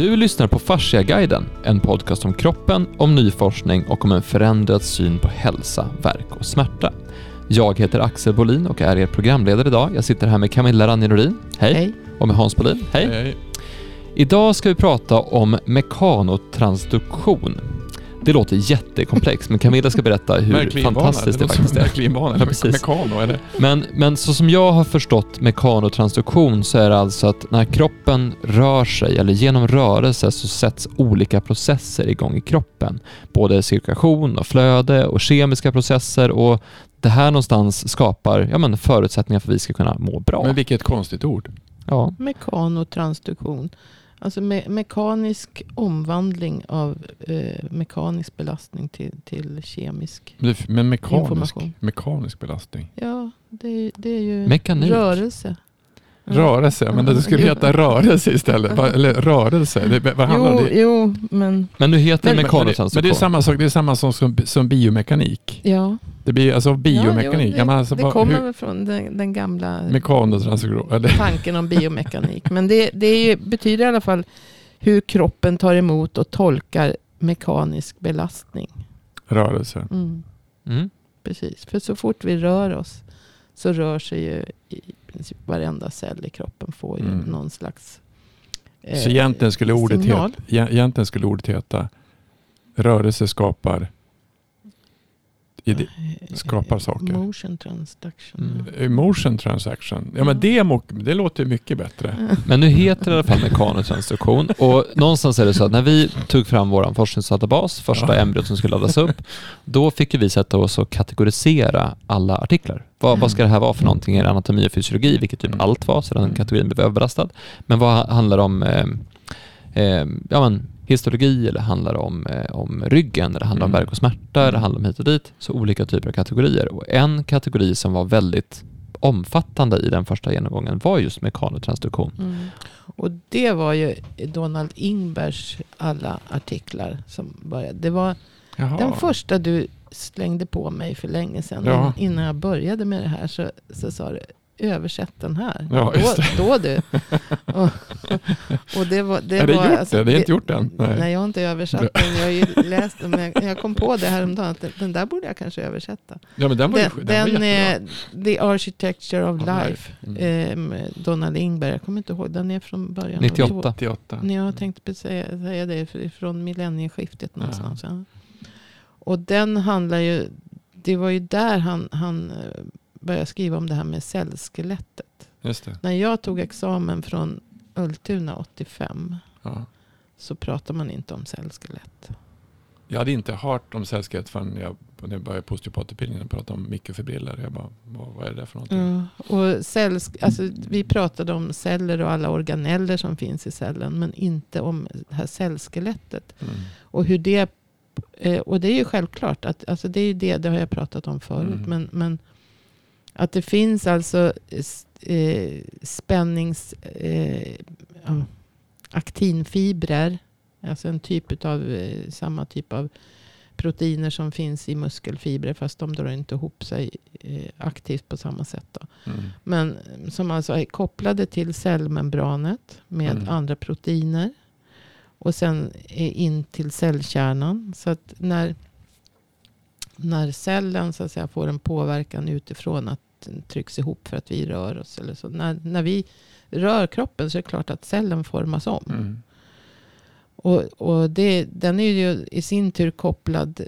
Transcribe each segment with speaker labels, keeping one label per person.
Speaker 1: Du lyssnar på Fasciaguiden, en podcast om kroppen, om ny forskning och om en förändrad syn på hälsa, verk och smärta. Jag heter Axel Bolin och är er programledare idag. Jag sitter här med Camilla Ranjenorin. Hej.
Speaker 2: Hej.
Speaker 1: Och med Hans Bolin. Hej.
Speaker 3: Hej.
Speaker 1: Idag ska vi prata om mekanotransduktion. Det låter jättekomplext, men Camilla ska berätta hur fantastiskt det
Speaker 3: låter
Speaker 1: faktiskt är.
Speaker 3: Märklinbana,
Speaker 1: Ja,
Speaker 3: eller
Speaker 1: precis.
Speaker 3: mekano är det.
Speaker 1: Men, men så som jag har förstått mekanotransduktion så är det alltså att när kroppen rör sig eller genom rörelse så sätts olika processer igång i kroppen. Både cirkulation och flöde och kemiska processer och det här någonstans skapar ja, men förutsättningar för att vi ska kunna må bra.
Speaker 3: Men vilket konstigt ord.
Speaker 1: Ja,
Speaker 2: Mekanotransduktion. Alltså me mekanisk omvandling av eh, mekanisk belastning till, till kemisk.
Speaker 3: Men mekanisk,
Speaker 2: Information.
Speaker 3: mekanisk belastning.
Speaker 2: Ja, det, det är ju
Speaker 1: Mekanik.
Speaker 2: rörelse. Ja.
Speaker 3: Rörelse, men det skulle
Speaker 2: Jo.
Speaker 3: heta rörelse istället. Eller rörelse. Det, vad handlar
Speaker 2: Jo,
Speaker 3: det?
Speaker 2: jo, men
Speaker 1: men nu heter det
Speaker 3: Men, men, det,
Speaker 1: mekanotransduktion.
Speaker 3: men det är samma sak, det är samma sak som, som biomekanik.
Speaker 2: ja.
Speaker 3: Det blir alltså biomekanik.
Speaker 2: Ja, jo,
Speaker 3: alltså,
Speaker 2: det kommer
Speaker 3: hur-
Speaker 2: från den, den gamla tanken om biomekanik. Men det, det är ju, betyder i alla fall hur kroppen tar emot och tolkar mekanisk belastning.
Speaker 3: Rörelse.
Speaker 2: Mm.
Speaker 1: Mm.
Speaker 2: Precis, för så fort vi rör oss så rör sig ju princip varenda cell i kroppen får ju
Speaker 3: Mm.
Speaker 2: någon slags eh,
Speaker 3: Så egentligen skulle, ordet
Speaker 2: signal.
Speaker 3: heta, egentligen skulle ordet heta rörelse skapar ide- skapar saker.
Speaker 2: Motion transduction.
Speaker 1: Mm.
Speaker 2: ja.
Speaker 3: emotion transaction. Ja men det, det låter mycket bättre.
Speaker 1: Men nu heter det i alla fall mekanotransduktion och någonstans är det så att när vi tog fram vår forskningsdatabas, första
Speaker 3: Ja.
Speaker 1: embryot som skulle laddas upp, då fick vi sätta oss och kategorisera alla artiklar. Vad, vad ska det här vara för någonting? Är det anatomi och fysiologi, vilket typ
Speaker 3: Mm.
Speaker 1: allt var, så den
Speaker 3: Mm.
Speaker 1: kategorin blev överbelastad. Men vad handlar om eh, eh, ja, men, histologi eller handlar om, eh, om ryggen eller handlar om
Speaker 3: Mm.
Speaker 1: värk och smärta eller handlar om hit och dit. Så olika typer av kategorier. Och en kategori som var väldigt omfattande i den första genomgången var just mekanotransduktion.
Speaker 2: Mm. Och det var ju Donald Ingbergs alla artiklar som började. Det var
Speaker 3: Jaha.
Speaker 2: den första du slängde på mig för länge sedan.
Speaker 3: Ja.
Speaker 2: In- Innan jag började med det här så, så sa du översätt den här.
Speaker 3: Ja, just
Speaker 2: då, då du. och, och det var, det
Speaker 3: Är det
Speaker 2: var,
Speaker 3: gjort
Speaker 2: alltså,
Speaker 3: det? Det är inte gjort än?
Speaker 2: Nej.
Speaker 3: Nej.
Speaker 2: jag har inte översatt den. Jag har ju läst den. Men jag, jag kom på det häromdagen. Att den, den där borde jag kanske översätta.
Speaker 3: Ja men den var,
Speaker 2: Den,
Speaker 3: ju, den
Speaker 2: den är The Architecture of
Speaker 3: Of
Speaker 2: Life.
Speaker 3: life. Mm.
Speaker 2: Eh, Donald Ingberg. Jag kommer inte ihåg. Den är från början. av
Speaker 1: 98.
Speaker 3: 98.
Speaker 2: Ni har tänkt på säga, säga det från millennieskiftet någonstans. Ja. Och den handlar ju, det var ju där han, han eh, började skriva om det här med cellskelettet. När jag tog examen från Ultuna 85
Speaker 3: Ja.
Speaker 2: så pratar man inte om cellskelett.
Speaker 3: Jag hade inte hört om cellskelett förrän jag, när jag började på osteopatutbildningen och pratade om mikrofibriller. Jag bara, vad, vad är det för någonting?
Speaker 2: Ja. Och cells, alltså, vi pratade om celler och alla organeller som finns i cellen. Men inte om det här cellskelettet.
Speaker 3: Mm.
Speaker 2: Och hur det eh, och det är ju självklart. Att, alltså det, är det, det har jag pratat om förut.
Speaker 3: Mm.
Speaker 2: Men, men att det finns alltså eh, spännings... Eh, ja, aktinfibrer. Alltså en typ av eh, samma typ av proteiner som finns i muskelfibrer. Fast de drar inte ihop sig eh, aktivt på samma sätt. Då.
Speaker 3: Mm.
Speaker 2: Men som alltså är kopplade till cellmembranet med
Speaker 3: Mm.
Speaker 2: andra proteiner. Och sen är in till cellkärnan. Så att när, när cellen så att säga, får en påverkan utifrån att den trycks ihop för att vi rör oss. Eller så. När, när vi rör kroppen så är det klart att cellen formas om.
Speaker 3: Mm.
Speaker 2: Och, och det, den är ju i sin tur kopplad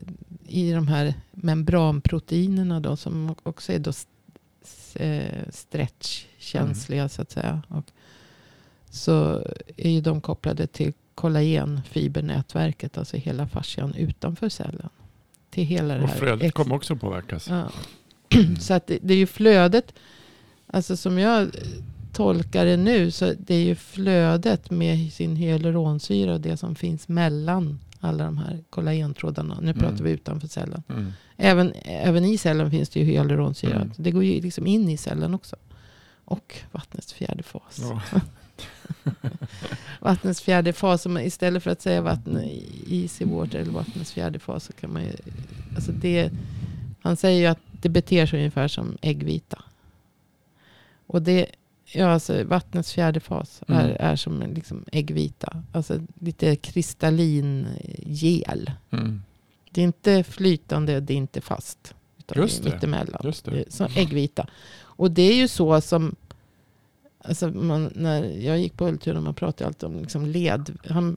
Speaker 2: i de här membranproteinerna då, som också är då eh, stretchkänsliga så att säga. Och så är ju de kopplade till kollagenfibernätverket, alltså hela fascian utanför cellen. Till hela det
Speaker 3: Och
Speaker 2: här. ex-
Speaker 3: kommer också påverkas.
Speaker 2: Ja. Så att det, det är ju flödet, alltså som jag tolkar det nu, så det är ju flödet med sin hyaluronsyra och det som finns mellan alla de här kollagentrådarna. Nu
Speaker 3: Mm.
Speaker 2: pratar vi utanför cellen.
Speaker 3: Mm.
Speaker 2: Även, även i cellen finns det ju hyaluronsyra.
Speaker 3: Mm.
Speaker 2: Det går ju liksom in i cellen också. Och vattnets fjärde fas.
Speaker 3: Ja.
Speaker 2: Vattnets fjärde fas, om man- istället för att säga vatten easy water eller vattnets fjärde fas så kan man ju, alltså det, han säger ju att det beter sig ungefär som äggvita. Och det Ja, alltså vattnets fjärde fas
Speaker 3: Mm.
Speaker 2: är, är som liksom äggvita. Alltså lite kristallin gel.
Speaker 3: Mm.
Speaker 2: Det är inte flytande, det är inte fast. Utan
Speaker 3: Just
Speaker 2: det är mittemellan.
Speaker 3: Just det.
Speaker 2: Är Så äggvita. Och det är ju så som... Alltså man, när jag gick på Ultuna man pratade alltid om liksom led. Han,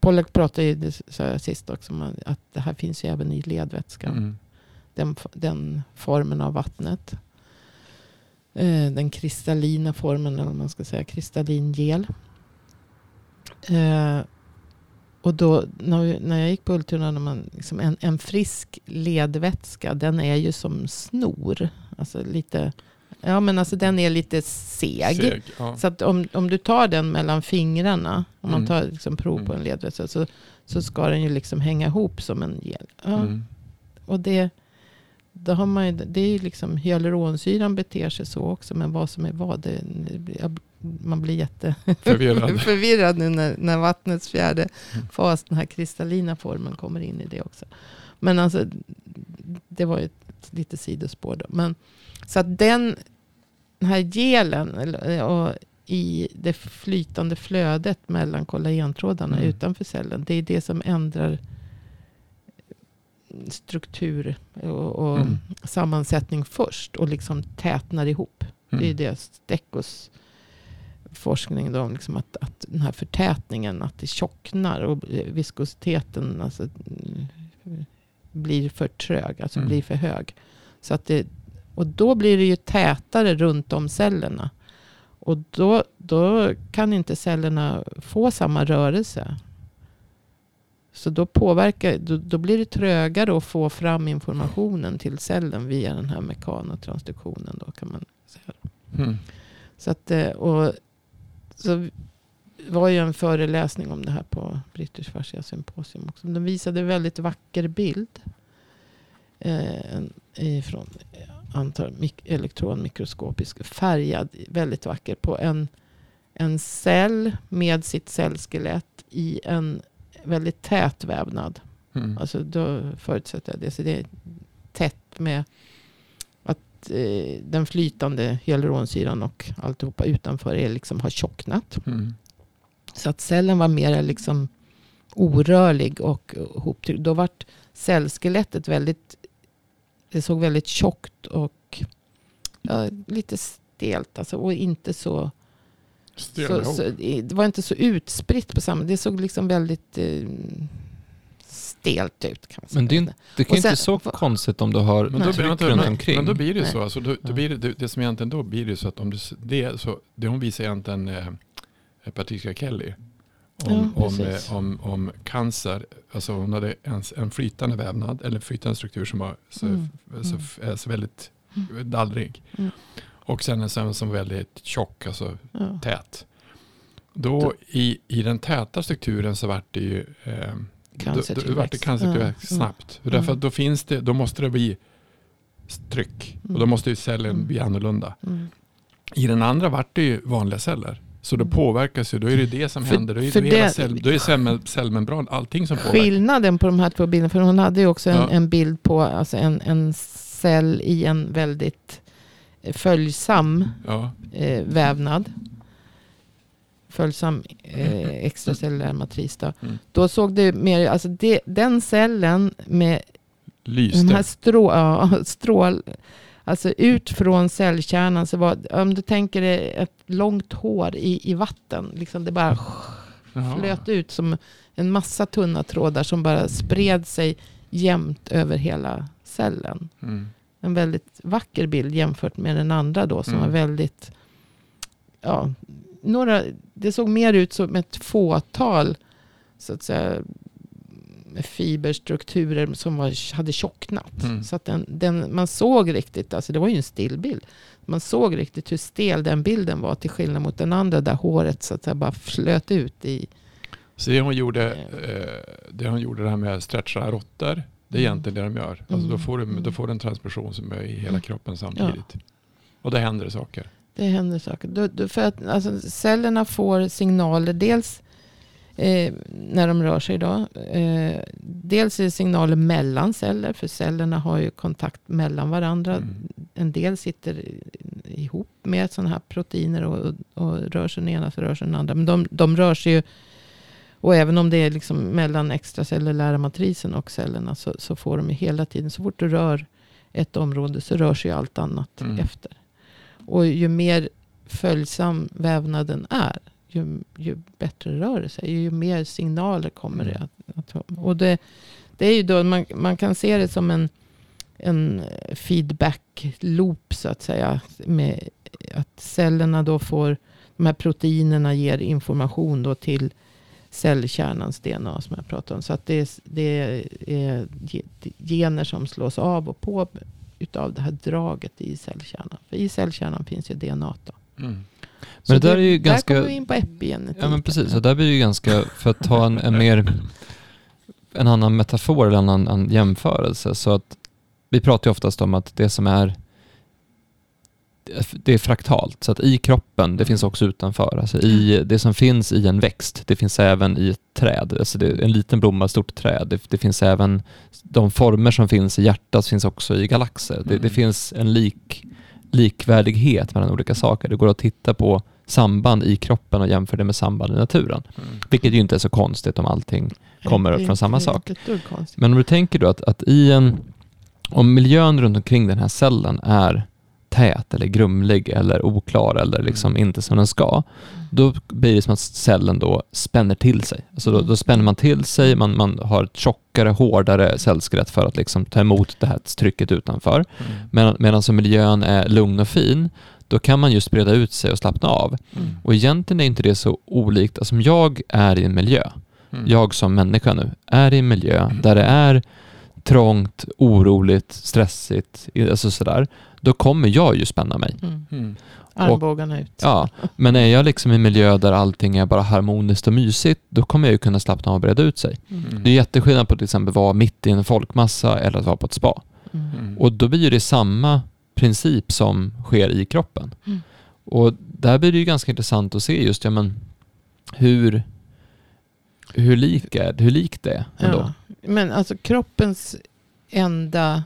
Speaker 2: Pollack pratade ju, det sa jag sist också, att det här finns ju även i ledvätskan.
Speaker 3: Mm.
Speaker 2: Den, den formen av vattnet. Eh, den kristallina formen, eller man ska säga, kristallin gel. Eh, och då, när, när jag gick på Ultuna, när man, liksom en, en frisk ledvätska, den är ju som snor. Alltså lite, ja men alltså den är lite seg.
Speaker 3: Seg, ja.
Speaker 2: Så att om, om du tar den mellan fingrarna, om man
Speaker 3: Mm.
Speaker 2: tar liksom prov på en
Speaker 3: Mm.
Speaker 2: ledvätska, så, så ska den ju liksom hänga ihop som en gel. Ja,
Speaker 3: Mm.
Speaker 2: och det, då har man ju, det är ju liksom hyaluronsyran beter sig så också. Men vad som är vad, det, blir- man blir
Speaker 3: Förvirrad.
Speaker 2: jätteförvirrad nu när, när vattnets fjärde fas, den här kristallina formen, kommer in i det också. Men alltså, det var ju ett lite sidospår då. Men, så att den, här gelen eller, och i det flytande flödet mellan kollagentrådarna
Speaker 3: Mm.
Speaker 2: utanför cellen. Det är det som ändrar struktur och, och
Speaker 3: Mm.
Speaker 2: sammansättning först. Och liksom tätnar ihop. Det är
Speaker 3: Mm.
Speaker 2: det Steckos forskning då, liksom att, att den här förtätningen, att det tjocknar och viskositeten alltså, mm, blir för trög, alltså
Speaker 3: Mm.
Speaker 2: blir för hög. Så att det, och då blir det ju tätare runt om cellerna. Och då, då kan inte cellerna få samma rörelse. Så då, påverkar, då, då blir det trögare att få fram informationen till cellen via den här mekanotransduktionen. Då kan man säga.
Speaker 3: Mm.
Speaker 2: Så att, eh, och, så var ju en föreläsning om det här på British Fascia Symposium också. De visade en väldigt vacker bild. Eh, ifrån eh, antar mik- elektronmikroskopisk färgad, väldigt vacker. På en, en cell med sitt cellskelett i en väldigt tät vävnad.
Speaker 3: Mm.
Speaker 2: Alltså då förutsätter jag det. Så det är tätt med att eh, den flytande hyaluronsyran och alltihopa utanför är liksom har tjocknat.
Speaker 3: Mm.
Speaker 2: Så att cellen var mer liksom orörlig och hoptryckt. Då vart cellskelettet väldigt, det såg väldigt tjockt och ja, lite stelt. Alltså, och inte så, så, så, det var inte så utspritt på samma, det såg liksom väldigt eh, stelt ut. Kan man säga.
Speaker 1: Men det, är det kan ju inte så konstigt om du har
Speaker 3: Men då,
Speaker 2: Nej.
Speaker 3: blir det
Speaker 1: tryck runt omkring.
Speaker 3: men då blir det ju så. Alltså, då, då blir det, det, det som egentligen då blir det så att om du, det, så, det hon visar egentligen eh, Patricia Kelly. Om,
Speaker 2: Ja,
Speaker 3: om, eh, om, om cancer, alltså hon hade en, en flytande vävnad eller flytande struktur som var så,
Speaker 2: Mm.
Speaker 3: så,
Speaker 2: Mm.
Speaker 3: så väldigt dallrig.
Speaker 2: Mm.
Speaker 3: Och sen en som som var väldigt tjock, alltså
Speaker 2: Ja.
Speaker 3: tät. Då i, i den täta strukturen så vart det ju eh, då, då, då vart det
Speaker 2: Cancertillväxt.
Speaker 3: cancertillväxt
Speaker 2: Ja.
Speaker 3: snabbt.
Speaker 2: Mm.
Speaker 3: Därför att då, finns det, då måste det bli tryck. Och då
Speaker 2: Mm.
Speaker 3: måste ju cellen
Speaker 2: Mm.
Speaker 3: bli annorlunda.
Speaker 2: Mm.
Speaker 3: I den andra vart det ju vanliga celler. Så då
Speaker 2: Mm.
Speaker 3: påverkas ju, då är det det som
Speaker 2: För-
Speaker 3: händer. Då är, det
Speaker 2: det-
Speaker 3: cell, då är cell, cellmembran, allting som påverkas.
Speaker 2: Skillnaden på de här två bilderna, för hon hade ju också en,
Speaker 3: Ja.
Speaker 2: en bild på alltså en, en cell i en väldigt följsam
Speaker 3: Ja,
Speaker 2: eh, vävnad. Följsam eh, extracellulär matris. Då.
Speaker 3: Mm.
Speaker 2: då såg det mer, alltså det, den cellen med
Speaker 3: lyste.
Speaker 2: de här strå, ja, strål, alltså ut från cellkärnan så var, om du tänker dig ett långt hår i, i vatten, liksom det bara
Speaker 3: Jaha.
Speaker 2: flöt ut som en massa tunna trådar som bara spred sig jämnt över hela cellen.
Speaker 3: Mm.
Speaker 2: En väldigt vacker bild jämfört med den andra då som
Speaker 3: Mm.
Speaker 2: var väldigt, ja, några, det såg mer ut som ett fåtal så att säga fiberstrukturer som var, hade tjocknat.
Speaker 3: Mm.
Speaker 2: Så att den, den, man såg riktigt, alltså det var ju en stillbild. Man såg riktigt hur stel den bilden var till skillnad mot den andra där håret så att säga bara flöt ut i
Speaker 3: Så det hon gjorde, eh, det hon gjorde det här med att stretcha råttor, det är
Speaker 2: Mm.
Speaker 3: egentligen det de gör. Alltså då,
Speaker 2: Mm.
Speaker 3: får du, då
Speaker 2: Mm.
Speaker 3: får du en transmission som är i hela kroppen samtidigt. Och då händer det saker.
Speaker 2: Det händer saker. Då, då, för att alltså, cellerna får signaler. Dels eh, när de rör sig. Då, eh, dels är det signaler mellan celler. För cellerna har ju kontakt mellan varandra.
Speaker 3: Mm.
Speaker 2: En del sitter ihop med sådana här proteiner och, och rör sig den ena så rör sig den andra. Men de, de rör sig ju, och även om det är liksom mellan extracellulära matrisen och cellerna så, så får de hela tiden, så fort du rör ett område så rör sig allt annat
Speaker 3: Mm.
Speaker 2: efter. Och ju mer följsam vävnaden är, ju, ju bättre rör det sig. Ju mer signaler kommer det
Speaker 3: Mm.
Speaker 2: att, att ha. Och det, det är ju då, man, man kan se det som en, en feedback-loop så att säga. Med att cellerna då får, de här proteinerna ger information då till cellkärnans DNA som jag pratade om. Så att det är, det är ge- gener som slås av och på utav det här draget i cellkärnan. För i cellkärnan finns ju DNA. Då.
Speaker 3: Mm.
Speaker 1: Men det där är ju
Speaker 2: där
Speaker 1: ganska...
Speaker 2: kommer vi in på epigenetik.
Speaker 1: Ja men precis, och där blir det ju ganska, för att ta en, en mer, en annan metafor eller en annan en jämförelse. Så att vi pratar ju oftast om att det som är det är fraktalt, så att i kroppen, det finns också utanför. Alltså i, det som finns i en växt, det finns även i ett träd. Alltså det en liten blomma, ett stort träd. Det, det finns även, de former som finns i hjärtat finns också i galaxer. Det, det
Speaker 3: Mm.
Speaker 1: finns en lik, likvärdighet mellan olika saker. Det går att titta på samband i kroppen och jämföra det med samband i naturen.
Speaker 3: Mm.
Speaker 1: Vilket ju inte är så konstigt om allting kommer från samma sak. Men om du tänker då att, att i en, om miljön runt omkring den här cellen är tät eller grumlig eller oklar eller liksom
Speaker 3: Mm.
Speaker 1: inte som den ska, då blir det som att cellen då spänner till sig. Alltså då,
Speaker 2: Mm.
Speaker 1: då spänner man till sig, man, man har ett tjockare, hårdare cellskelett för att liksom ta emot det här trycket utanför.
Speaker 3: Mm.
Speaker 1: Medan, medan som miljön är lugn och fin, då kan man just breda ut sig och slappna av.
Speaker 2: Mm.
Speaker 1: Och egentligen är inte det så olikt, alltså om jag är i en miljö,
Speaker 3: Mm.
Speaker 1: jag som människa nu, är i en miljö där det är trångt, oroligt, stressigt, alltså sådär, då kommer jag ju spänna mig.
Speaker 2: Mm.
Speaker 3: Mm.
Speaker 2: Armbågarna ut.
Speaker 1: Ja, men är jag liksom i en miljö där allting är bara harmoniskt och mysigt, då kommer jag ju kunna slappna av och breda ut sig.
Speaker 2: Mm.
Speaker 1: Det är jätteskillnad på att till exempel vara mitt i en folkmassa eller att vara på ett spa.
Speaker 2: Mm.
Speaker 3: Mm.
Speaker 1: Och då blir ju det samma princip som sker i kroppen.
Speaker 2: Mm.
Speaker 1: Och där blir det ju ganska intressant att se just, ja men, hur, hur, lik är, hur likt det är ändå.
Speaker 2: Ja. Men alltså kroppens enda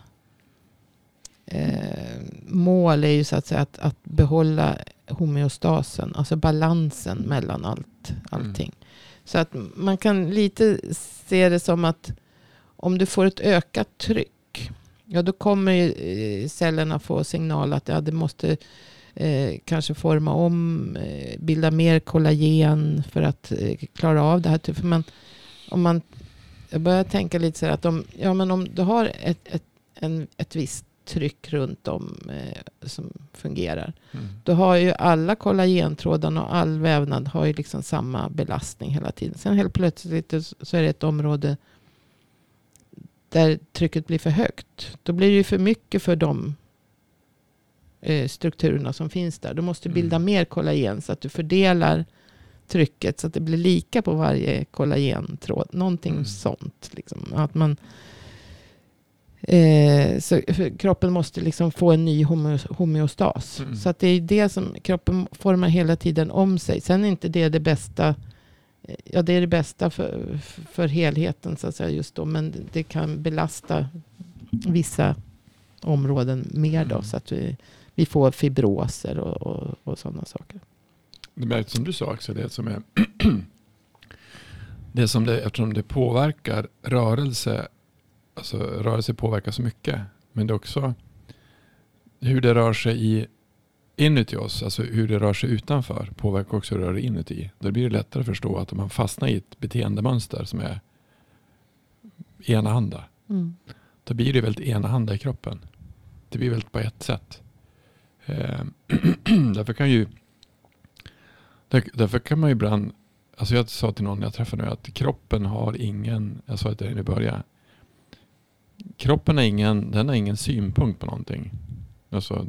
Speaker 2: eh, mål är ju så att säga att, att behålla homeostasen, alltså balansen mellan allt, allting. Så att man kan lite se det som att om du får ett ökat tryck, ja då kommer ju eh, cellerna få signal att ja, det måste eh, kanske forma om, eh, bilda mer kollagen för att eh, klara av det här. För man, om man, jag börjar tänka lite så här att om, ja, men om du har ett, ett, en, ett visst tryck runt om eh, som fungerar.
Speaker 3: Mm.
Speaker 2: Då har ju alla kollagentrådarna och all vävnad har ju liksom samma belastning hela tiden. Sen helt plötsligt så är det ett område där trycket blir för högt. Då blir det ju för mycket för de eh, strukturerna som finns där. Du måste bilda
Speaker 3: Mm.
Speaker 2: mer kollagen så att du fördelar trycket så att det blir lika på varje kollagentråd. Någonting
Speaker 3: Mm.
Speaker 2: sånt. Liksom. Att man, eh, så kroppen måste liksom få en ny homeo- homeostas.
Speaker 3: Mm.
Speaker 2: Så att det är det som kroppen formar hela tiden om sig. Sen är inte det det bästa. eh, Ja, det är det bästa för, för helheten så att säga just då. Men det kan belasta vissa områden mer då.
Speaker 3: Mm.
Speaker 2: Så att vi, vi får fibroser och, och, och sådana saker.
Speaker 3: Det märks som du sa också, det som är det som det, eftersom det påverkar rörelse, alltså rörelse påverkar så mycket, men det är också hur det rör sig i, inuti oss, alltså hur det rör sig utanför påverkar också hur det rör sig inuti. Då blir det lättare att förstå att om man fastnar i ett beteendemönster som är enahanda,
Speaker 2: Mm.
Speaker 3: då blir det väldigt enahanda i kroppen. Det blir väldigt på ett sätt. Eh, därför kan ju där, därför kan man ju ibland, alltså jag sa till någon jag träffade nu att kroppen har ingen, jag sa det i början, kroppen har ingen, den har ingen synpunkt på någonting. Alltså,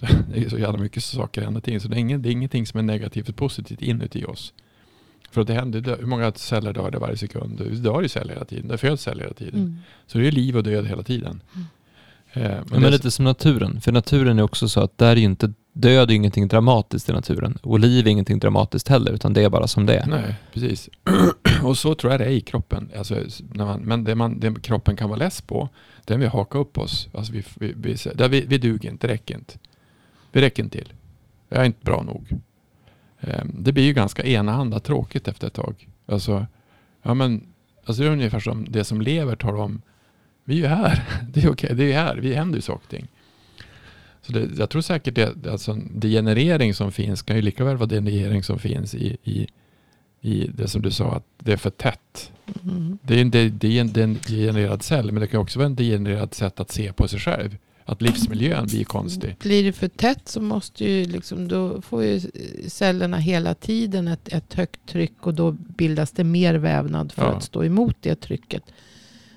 Speaker 3: det är så jävla mycket saker hela tiden, så det är, ingen, det är ingenting som är negativt och positivt inuti oss. För att det händer, hur många celler dör det varje sekund? Det dör ju celler hela tiden, det föds celler hela tiden.
Speaker 2: Mm.
Speaker 3: Så det är liv och död hela tiden.
Speaker 2: Mm.
Speaker 3: Eh,
Speaker 1: Men,
Speaker 3: men det,
Speaker 1: lite som naturen, för naturen är också så att där är ju inte död är ingenting dramatiskt i naturen och liv är ingenting dramatiskt heller utan det är bara som det är.
Speaker 3: Nej, precis. och så tror jag det är i kroppen. Alltså, när man, men det, man, det kroppen kan vara less på, den vill haka upp oss. Alltså vi, vi, vi, där vi, vi duger inte, det räcker inte. Vi räcker inte till. Jag är inte bra nog. Ehm, det blir ju ganska enahanda tråkigt efter ett tag. Alltså, ja men, alltså det är ungefär som det som lever talar om. Vi är ju här. Det är okej, det är här. Vi händer ju saker och ting. Så det, jag tror säkert det, alltså degenerering som finns kan ju lika väl vara degenerering som finns i, i, i det som du sa att det är för tätt.
Speaker 2: Mm.
Speaker 3: Det är, en, det, det är en degenererad cell men det kan också vara en degenererad sätt att se på sig själv. Att livsmiljön blir konstig.
Speaker 2: Blir det för tätt så måste ju liksom, då får ju cellerna hela tiden ett, ett högt tryck och då bildas det mer vävnad för
Speaker 3: Ja.
Speaker 2: att stå emot det trycket.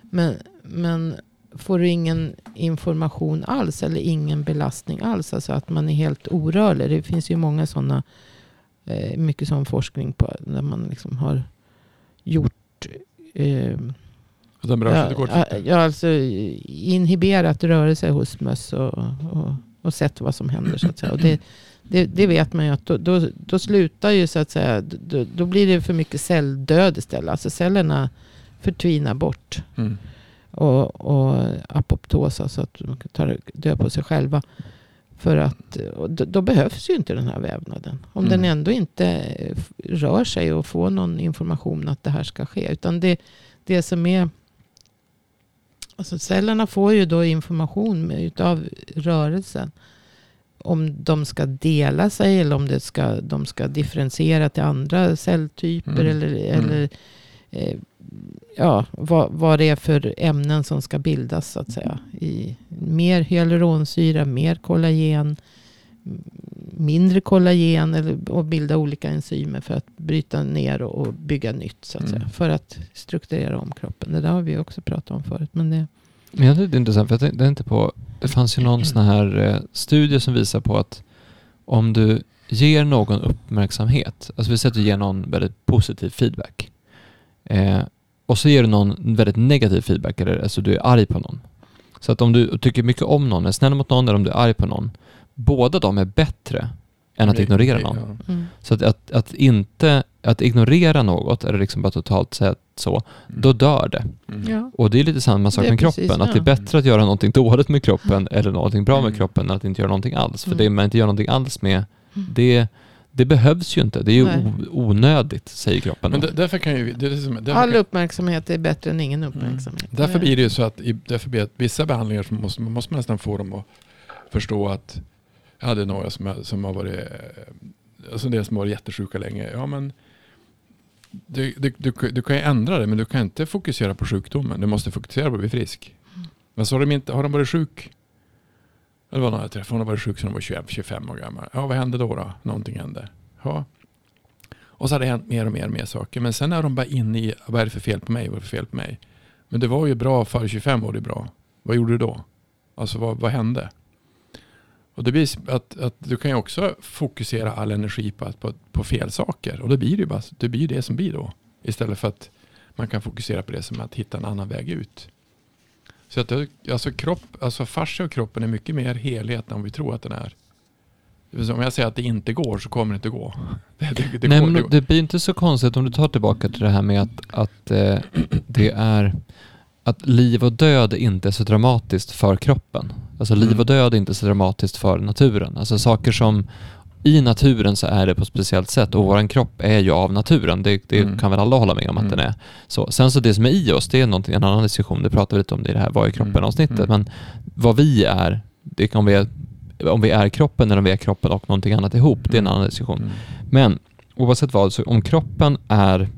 Speaker 2: Men, men får du ingen information alls eller ingen belastning alls, alltså att man är helt orörlig. Det finns ju många sådana, eh, mycket sån forskning på där man liksom har gjort eh,
Speaker 3: den
Speaker 2: Ja, ja, alltså inhiberat rörelse hos möss och, och, och sett vad som händer. Så att säga. Och det, det, det vet man ju att då, då, då slutar ju så att säga, då, då blir det för mycket celldöd istället. Alltså cellerna förtvinar bort.
Speaker 3: Mm.
Speaker 2: Och, och apoptos, alltså att de tar död på sig själva. För att då, då behövs ju inte den här vävnaden. Om
Speaker 3: Mm.
Speaker 2: den ändå inte eh, rör sig och får någon information att det här ska ske. Utan det, det som är... Alltså cellerna får ju då information utav rörelsen. Om de ska dela sig eller om det ska, de ska differentiera till andra celltyper.
Speaker 3: Mm.
Speaker 2: Eller,
Speaker 3: Mm.
Speaker 2: eller eh, ja, vad, vad det är för ämnen som ska bildas så att säga. I mer hyaluronsyra, mer kollagen, mindre kollagen eller, och bilda olika enzymer för att bryta ner och, och bygga nytt så att
Speaker 3: Mm.
Speaker 2: säga. För att strukturera om kroppen. Det där har vi också pratat om förut. Men det,
Speaker 1: Men jag tycker det är intressant, för jag tänkte inte på, det fanns ju någon sån här eh, studie som visar på att om du ger någon uppmärksamhet, alltså vi säger att du ger någon väldigt positiv feedback, eh, och så ger du någon väldigt negativ feedback, eller alltså du är arg på någon. Så att om du tycker mycket om någon, är snäll mot någon eller om du är arg på någon, båda de är bättre än att ignorera någon.
Speaker 3: ja.
Speaker 2: mm.
Speaker 1: Så att, att, att inte, att ignorera något, eller liksom bara totalt sett så,
Speaker 3: Mm.
Speaker 1: då dör det.
Speaker 3: Mm.
Speaker 2: ja.
Speaker 1: Och det är lite samma sak med
Speaker 2: precis,
Speaker 1: kroppen. Att det är
Speaker 2: ja.
Speaker 1: bättre att göra någonting dåligt med kroppen eller någonting bra med
Speaker 3: Mm.
Speaker 1: kroppen än att inte göra någonting alls. För
Speaker 2: Mm.
Speaker 1: det man inte gör någonting alls med, det, det behövs ju inte. Det är ju
Speaker 2: Nej.
Speaker 1: onödigt, säger kroppen.
Speaker 3: Men därför kan ju... Det är som, därför
Speaker 2: All
Speaker 3: kan,
Speaker 2: uppmärksamhet är bättre än ingen uppmärksamhet.
Speaker 3: därför blir det ju så att därför blir det att vissa behandlingar måste, man måste man nästan få dem att förstå att jag hade några som, har- som har varit eh, alltså det som har varit jättesjuka länge. Ja, men du, du, du, du kan ju ändra det men du kan inte fokusera på sjukdomen. Du måste fokusera på att bli frisk. Men så har de, inte, har de varit sjuk. Det var någon jag träffade, hon hade varit sjuk sedan hon var 21, 25 år gammal. Ja, vad hände då? då? Någonting hände. Ja. Och så har det hänt mer och mer och mer saker. Men sen är de bara inne i, vad är det för fel på mig? Vad är det för fel på mig? Men det var ju bra för 25 var det bra. Vad gjorde du då? Alltså vad, vad hände? Och det blir att, att du kan ju också fokusera all energi på, att- på, på fel saker. Och det blir ju bara, det blir ju det som blir då. Istället för att man kan fokusera på det som att hitta en annan väg ut. Så att alltså kropp, alltså fascia och kroppen är mycket mer helhet än vi tror att den är. Om jag säger att det inte går så kommer det inte gå. Det, det, det
Speaker 1: Nej,
Speaker 3: går,
Speaker 1: men
Speaker 3: det,
Speaker 1: det blir inte så konstigt om du tar tillbaka till det här med att, att eh, det är att liv och död inte är så dramatiskt för kroppen. Alltså liv
Speaker 3: Mm.
Speaker 1: och död är inte så dramatiskt för naturen. Alltså saker som i naturen så är det på ett speciellt sätt och våran kropp är ju av naturen. Det, det
Speaker 3: Mm.
Speaker 1: kan väl alla hålla med om att
Speaker 3: Mm.
Speaker 1: den är så. Sen så det som är i oss, det är någonting, en annan diskussion. Det pratar vi lite om det i det här Vad är kroppen-avsnittet.
Speaker 3: Mm.
Speaker 1: Men vad vi är, det om vi är, om vi är kroppen eller om vi är kroppen och någonting annat ihop, det är en
Speaker 3: Mm.
Speaker 1: annan diskussion.
Speaker 3: mm.
Speaker 1: Men oavsett vad, så om kroppen är...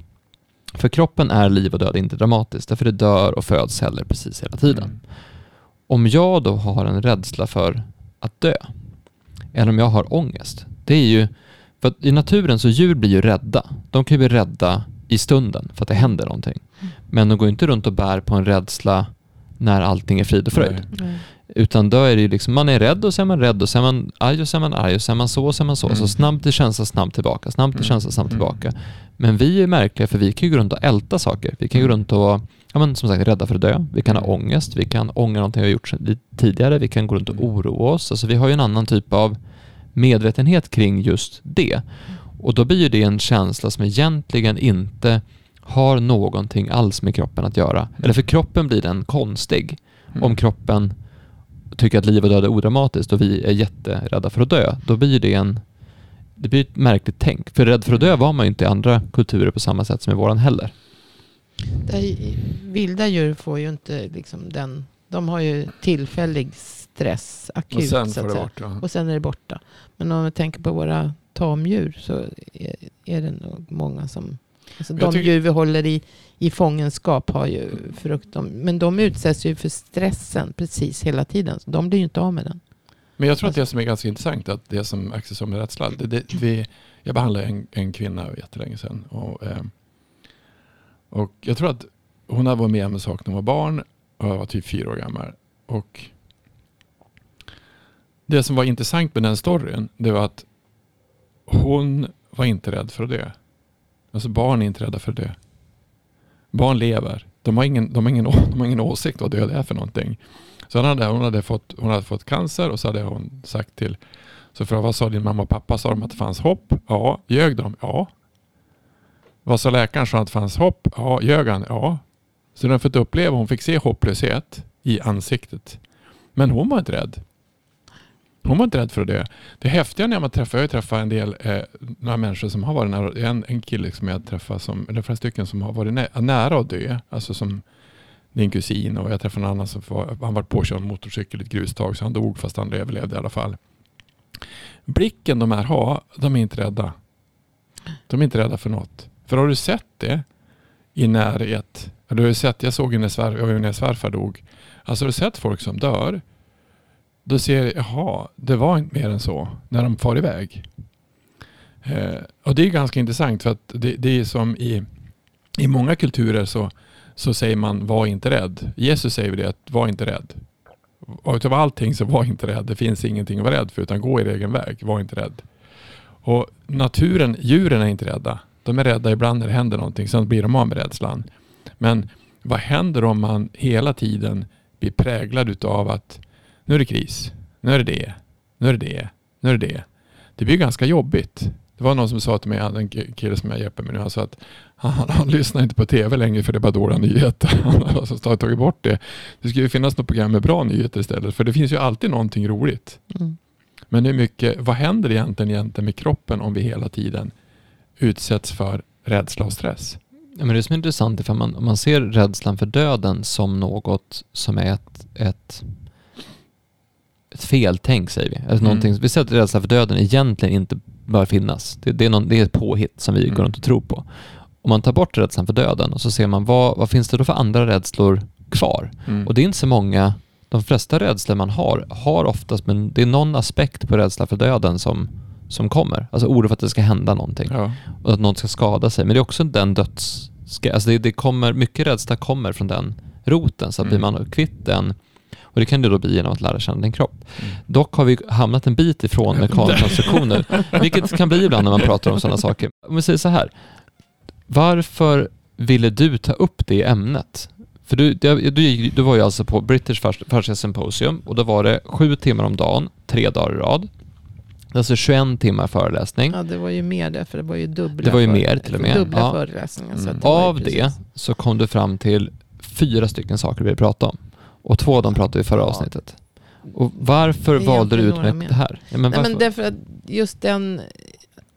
Speaker 1: För kroppen är liv och död inte dramatiskt, därför det dör och föds celler precis hela tiden.
Speaker 3: Mm.
Speaker 1: Om jag då har en rädsla för att dö, eller om jag har ångest, det är ju... För i naturen så djur blir ju rädda. De kan ju bli rädda i stunden för att det händer någonting. Men de går inte runt och bär på en rädsla när allting är frid och fröjd.
Speaker 3: Nej.
Speaker 1: Utan då är det ju liksom, man är rädd och så är man rädd och så är man arg och så är man arg och så är man så och så är man så.
Speaker 3: Mm.
Speaker 1: Så snabbt till känsla, snabbt tillbaka, snabbt till
Speaker 3: Mm.
Speaker 1: känsla, snabbt
Speaker 3: Mm.
Speaker 1: tillbaka. Men vi är märkliga för vi kan ju gå runt och älta saker. Vi kan ju gå
Speaker 3: Mm.
Speaker 1: runt och, ja men som sagt, rädda för att dö. Vi kan ha ångest, vi kan ångra någonting vi har gjort tidigare, vi kan gå runt och oroa oss. Alltså vi har ju en annan typ av medvetenhet kring just det. Och då blir ju det en känsla som egentligen inte har någonting alls med kroppen att göra. Eller för kroppen blir den konstig
Speaker 3: Mm.
Speaker 1: om kroppen tycker att liv och död är odramatiskt och vi är jätterädda för att dö, då blir det en det blir ett märkligt tänk. För rädd för att dö var man ju inte i andra kulturer på samma sätt som i våran heller.
Speaker 2: Där, vilda djur får ju inte liksom den. De har ju tillfällig stress, akut.
Speaker 3: Och sen
Speaker 2: så att
Speaker 3: bort. Ja.
Speaker 2: Och sen är det borta. Men om vi tänker på våra tamdjur så är, är det nog många som... Alltså de
Speaker 3: tycker-
Speaker 2: djur vi håller i, i fångenskap har ju frukt. Men de utsätts ju för stressen precis hela tiden. Så de blir ju inte av med den.
Speaker 3: Men jag tror att det som är ganska intressant, att det som Axel sa med rädsla, det, det, vi, jag behandlade en, en kvinna jättelänge sedan. Och, eh, och jag tror att hon hade varit med om en sak när hon var barn och jag var typ fyra år gammal. Och det som var intressant med den storyn, det var att hon var inte rädd för att dö. Alltså barn är inte rädda för att dö. Barn lever. De har ingen, de har ingen, de har ingen åsikt vad död är för någonting. Så hon hade, hon, hade fått, hon hade fått cancer och så hade hon sagt till så för vad sa din mamma och pappa? Sa de att det fanns hopp? Ja. Ljög de? Ja. Vad sa läkaren? Sa att det fanns hopp? Ja. Ljög han? Ja. Så hon fick uppleva, hon fick se hopplöshet i ansiktet. Men hon var inte rädd. Hon var inte rädd för att dö. Det häftiga när man träffar, jag har ju träffat en del, eh, några människor som har varit nära, en, en kille som jag träffat, som, eller flera stycken som har varit nä, nära att dö. Alltså som din kusin och jag träffade en annan som var, han var påkörd av motorcykel i ett grustag så han dog fast han överlevde i alla fall. Blicken de här har, de är inte rädda. De är inte rädda för något. För har du sett det i närhet, eller du har du sett, jag såg ju när, svär, ju när svärfar dog, alltså har du sett folk som dör, då ser jag, jaha, det var inte mer än så när de far iväg. Eh, och det är ganska intressant för att det, det är som i, i många kulturer så, så säger man var inte rädd. Jesus säger det att var inte rädd. Och utav allting så var inte rädd. Det finns ingenting att vara rädd för utan gå er egen väg. Var inte rädd. Och naturen, djuren är inte rädda. De är rädda ibland när det händer någonting. Sen blir de av med rädslan. Men vad händer om man hela tiden blir präglad utav att nu är det kris. Nu är det det. Nu är det det. Nu är det det. Det blir ganska jobbigt. Det var någon som sa till mig, en kille som jag hjälper med nu, han sa att han, han lyssnar inte på tv längre för det är bara dåliga nyheter. Han har alltså tagit bort det. Det skulle ju finnas något program med bra nyheter istället. För det finns ju alltid någonting roligt.
Speaker 2: Mm.
Speaker 3: Men hur mycket, vad händer egentligen, egentligen med kroppen om vi hela tiden utsätts för rädsla och stress?
Speaker 1: Ja, men det som är intressant är för man, man ser rädslan för döden som något som är ett, ett, ett feltänk, säger vi. Alltså
Speaker 3: Mm.
Speaker 1: någonting, vi säger att rädsla för döden egentligen inte bör finnas. Det, det, är, någon, det är ett påhitt som vi
Speaker 3: Mm.
Speaker 1: går runt och tror på. Om man tar bort rädslan för döden och så ser man vad, vad finns det då för andra rädslor kvar?
Speaker 3: Mm.
Speaker 1: Och det är inte så många, de flesta rädslor man har, har oftast, men det är någon aspekt på rädsla för döden som, som kommer. Alltså oro för att det ska hända någonting
Speaker 3: ja.
Speaker 1: och att någon ska skada sig. Men det är också den döds... Alltså det, det kommer, mycket rädsla kommer från den roten. Så att blir
Speaker 3: Mm.
Speaker 1: man kvitt den, och det kan det då bli genom att lära känna din kropp.
Speaker 3: Mm.
Speaker 1: Dock har vi hamnat en bit ifrån mekankonstruktioner, vilket kan bli ibland när man pratar om sådana saker. Om vi säger så här, varför ville du ta upp det ämnet? För du, du, du, du var ju alltså på British Fascia Symposium och då var det sju timmar om dagen, tre dagar i rad. Alltså 21 timmar föreläsning.
Speaker 2: Ja, det var ju mer det, för det var ju dubbla,
Speaker 1: Det var ju mer till och med,
Speaker 2: dubbla
Speaker 1: ja.
Speaker 2: föreläsningar. Så
Speaker 3: Mm.
Speaker 2: det
Speaker 1: Av det så kom du fram till fyra stycken saker vi vill prata om. Och två av dem pratade vi i förra
Speaker 2: Ja.
Speaker 1: avsnittet. Och varför valde du ut med det här? Ja, men
Speaker 2: Nej, men därför att just den,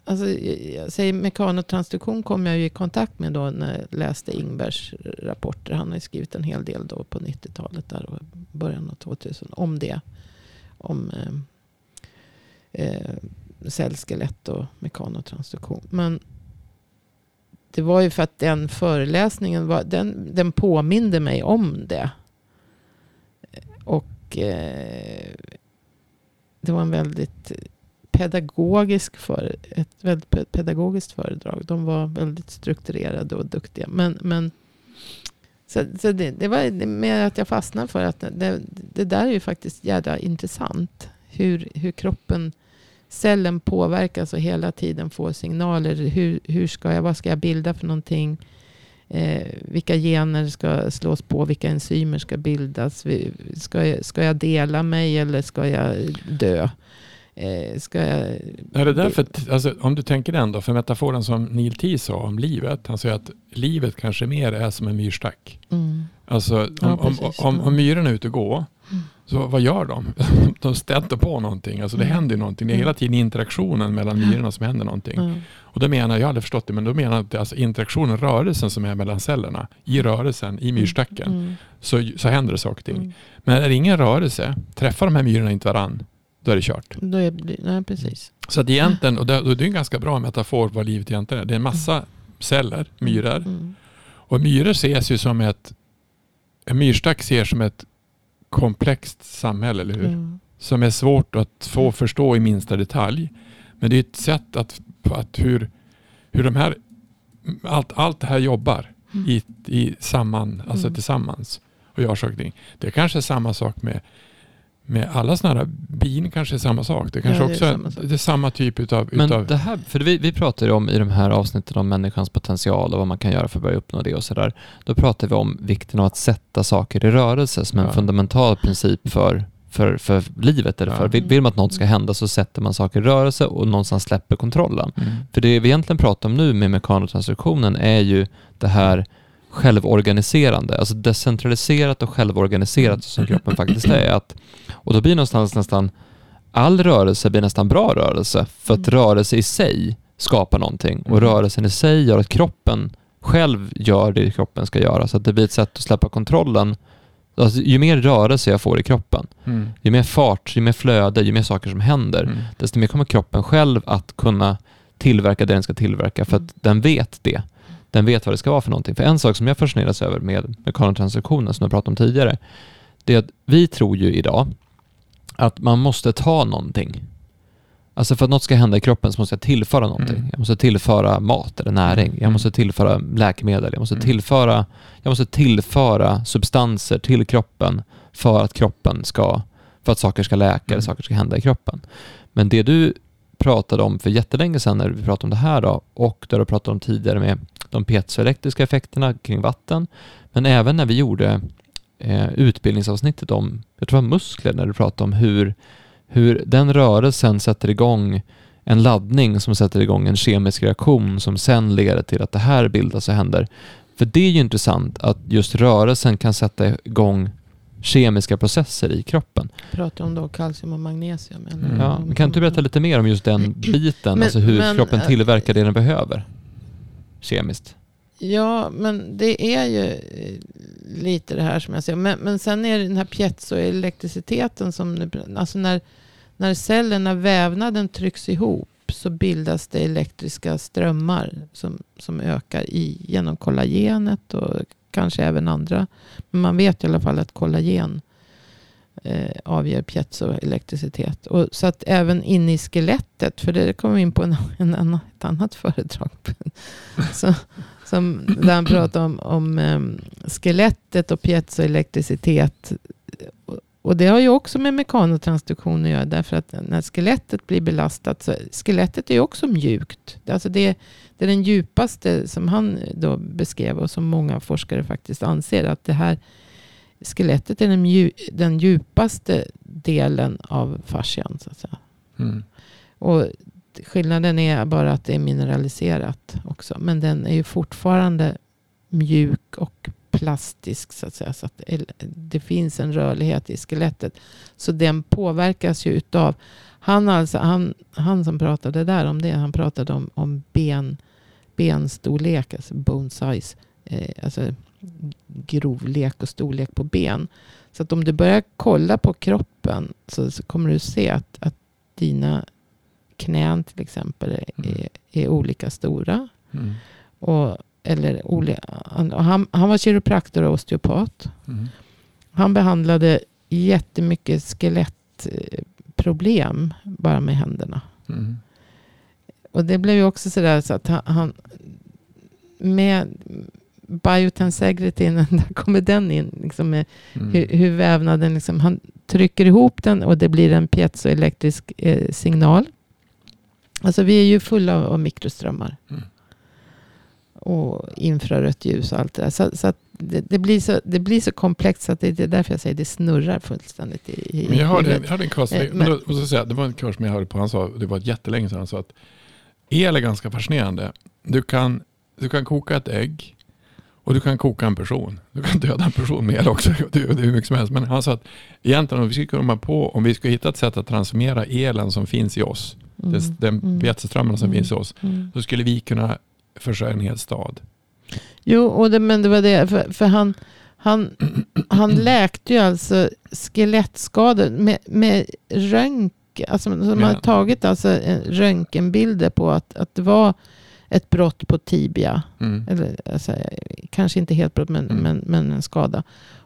Speaker 2: alltså, jag säger mekanotransduktion kom jag ju i kontakt med då när jag läste Ingbergs rapporter. Han har ju skrivit en hel del då på 90-talet där och början av 2000 om det. Om eh, eh, cellskelett och mekanotransduktion. Men det var ju för att den föreläsningen var, den, den påminde mig om det. Och eh, det var en väldigt pedagogisk för, ett väldigt pedagogiskt föredrag. De var väldigt strukturerade och duktiga. Men, men så, så det, det var mer att jag fastnade för att det, det där är ju faktiskt jävla intressant. Hur, hur kroppen, cellen påverkas och hela tiden får signaler. Hur, hur ska jag, vad ska jag bilda för någonting? Eh, vilka gener ska slås på? Vilka enzymer ska bildas? Ska jag, ska jag dela mig eller ska jag dö? Eh, ska jag...
Speaker 3: Är det därför, alltså, om du tänker den då, för metaforen som Neil T sa om livet, han säger att livet kanske mer är som en myrstack.
Speaker 2: Mm.
Speaker 3: Alltså om,
Speaker 2: Ja,
Speaker 3: om, om, om myren är ute och går
Speaker 2: Mm.
Speaker 3: Så vad gör de? De stöter på någonting. Alltså det
Speaker 2: Mm.
Speaker 3: händer någonting. Det är
Speaker 2: Mm.
Speaker 3: hela tiden interaktionen mellan myrorna som händer någonting.
Speaker 2: Ja.
Speaker 3: Och då menar, jag har aldrig förstått det, men då menar jag att alltså interaktionen, rörelsen som är mellan cellerna. I rörelsen, i myrstacken,
Speaker 2: Mm.
Speaker 3: så, så händer det saker och ting.
Speaker 2: Mm.
Speaker 3: Men är det ingen rörelse, träffar de här myrorna inte varann, då är det kört.
Speaker 2: Då är, nej, precis.
Speaker 3: Så att egentligen, och det, och det är en ganska bra metafor vad livet egentligen är. Det är en massa celler, myror.
Speaker 2: Mm.
Speaker 3: Och myror ses ju som ett, en myrstack ser som ett komplext samhälle, eller hur?
Speaker 2: Mm.
Speaker 3: Som är svårt att få förstå i minsta detalj. Men det är ett sätt att, att hur, hur de här, allt, allt det här jobbar
Speaker 2: Mm.
Speaker 3: i, i samman, alltså
Speaker 2: Mm.
Speaker 3: tillsammans och gör saker och ting. Det är kanske samma sak med, med alla sådana här, bin kanske är samma sak. Det kanske
Speaker 2: Ja, det
Speaker 3: också är,
Speaker 2: samma sak.
Speaker 3: det är samma typ utav,
Speaker 1: Men
Speaker 3: utav
Speaker 1: det här, för vi, vi pratar ju om i de här avsnitten om människans potential och vad man kan göra för att börja uppnå det och sådär. Då pratar vi om vikten av att sätta saker i rörelse som en
Speaker 3: Ja.
Speaker 1: fundamental princip för, för, för livet. Eller
Speaker 3: Ja.
Speaker 1: för, vill, vill man att något ska hända så sätter man saker i rörelse och någonstans släpper kontrollen.
Speaker 3: mm.
Speaker 1: För det vi egentligen pratar om nu med mekanotransduktionen är ju det här självorganiserande, alltså decentraliserat och självorganiserat som kroppen faktiskt är. Att, och då blir någonstans nästan all rörelse blir nästan bra rörelse för att
Speaker 2: Mm.
Speaker 1: rörelse i sig skapar någonting och
Speaker 3: Mm.
Speaker 1: rörelsen i sig gör att kroppen själv gör det kroppen ska göra så att det blir ett sätt att släppa kontrollen. Alltså, ju mer rörelse jag får i kroppen,
Speaker 3: Mm.
Speaker 1: ju mer fart, ju mer flöde, ju mer saker som händer,
Speaker 3: Mm.
Speaker 1: desto mer kommer kroppen själv att kunna tillverka det den ska tillverka för att den vet det. Den vet vad det ska vara för någonting. För en sak som jag fascineras över med mekanotransduktionen som jag pratade om tidigare, det är att vi tror ju idag att man måste ta någonting. Alltså för att något ska hända i kroppen så måste jag tillföra någonting.
Speaker 3: Mm.
Speaker 1: Jag måste tillföra mat eller näring. Jag
Speaker 3: Mm.
Speaker 1: måste tillföra läkemedel. Jag måste
Speaker 3: Mm.
Speaker 1: tillföra, jag måste tillföra substanser till kroppen för att kroppen ska, för att saker ska läka eller
Speaker 3: Mm.
Speaker 1: saker ska hända i kroppen. Men det du pratade om för jättelänge sedan när vi pratade om det här då, och det du pratade om tidigare med de piezoelektriska effekterna kring vatten, men även när vi gjorde eh, utbildningsavsnittet om, jag tror det var muskler, när du pratade om hur, hur den rörelsen sätter igång en laddning som sätter igång en kemisk reaktion som sen leder till att det här bildas och händer. För det är ju intressant att just rörelsen kan sätta igång kemiska processer i kroppen.
Speaker 2: Pratar om då kalcium och magnesium? Eller?
Speaker 3: Mm.
Speaker 1: Ja, men kan du berätta lite mer om just den biten,
Speaker 2: Men-
Speaker 1: alltså hur
Speaker 2: men,
Speaker 1: kroppen
Speaker 2: äh,
Speaker 1: tillverkar det den behöver kemiskt?
Speaker 2: Ja, men det är ju eh, lite det här som jag säger. Men, men sen är det den här piezoelektriciteten som, alltså när, när cellerna, vävnaden trycks ihop så bildas det elektriska strömmar som, som ökar i, genom kollagenet och kanske även andra. Men man vet i alla fall att kollagen eh, avger piezoelektricitet. Och, så att även inne i skelettet, för det kommer vi in på en, en, annan- ett annat föredrag. så, som, där han pratar om, om em, skelettet och piezoelektricitet. Och, och det har ju också med mekanotransduktion att göra. Därför att när skelettet blir belastat. Så, skelettet är ju också mjukt. Alltså det, det är den djupaste som han då beskrev. Och som många forskare faktiskt anser. Att det här skelettet är den, mju, den djupaste delen av fascian. Så att säga.
Speaker 3: Mm.
Speaker 2: Och skillnaden är bara att det är mineraliserat också. Men den är ju fortfarande mjuk och plastisk så att säga. Så att det finns en rörlighet i skelettet. Så den påverkas ju utav. Han, alltså, han, han som pratade där om det. Han pratade om, om ben, benstorlek. Alltså bone size. Eh, alltså grovlek och storlek på ben. Så att om du börjar kolla på kroppen. Så, så kommer du se att, att dina knän till exempel är,
Speaker 3: Mm.
Speaker 2: är, är olika stora.
Speaker 3: Mm.
Speaker 2: Och, eller och han, han var kiropraktor och osteopat.
Speaker 3: Mm.
Speaker 2: Han behandlade jättemycket skelettproblem bara med händerna.
Speaker 3: Mm.
Speaker 2: Och det blev ju också sådär så att han, han med biotensegrityn, där kommer den in. Liksom med
Speaker 3: Mm.
Speaker 2: hur, hur vävnaden, liksom, han trycker ihop den och det blir en piezoelektrisk eh, signal. Alltså vi är ju fulla av, av mikroströmmar.
Speaker 3: Mm.
Speaker 2: Och infrarött ljus och allt det där. Så, så att det, det, blir så, det blir så komplext så att det, det är därför jag säger det snurrar fullständigt i, i
Speaker 3: Men jag hörde, jag hörde en kurs,
Speaker 2: Eh,
Speaker 3: men, då måste säga, det var en kurs som jag hörde på, han sa, det var jättelänge sedan, han sa att el är ganska fascinerande. Du kan, du kan koka ett ägg Och du kan koka en person. Du kan döda en person med el också. Det är hur mycket som helst. Men han sa att egentligen om vi skulle komma på, om vi skulle hitta ett sätt att transformera elen som finns i oss,
Speaker 2: Mm.
Speaker 3: den, den
Speaker 2: Mm.
Speaker 3: veteströmmarna som
Speaker 2: Mm.
Speaker 3: finns i oss,
Speaker 2: Mm.
Speaker 3: så skulle vi kunna försörja en hel stad.
Speaker 2: Jo, och det, men det var det. För, för han, han, han läkte ju alltså skelettskador med, med röntgen. Alltså,
Speaker 3: Ja.
Speaker 2: hade tagit alltså en röntgenbilder på att, att det var ett brott på tibia.
Speaker 3: Mm.
Speaker 2: Eller, alltså, kanske inte helt brott, men,
Speaker 3: Mm.
Speaker 2: men, men en skada.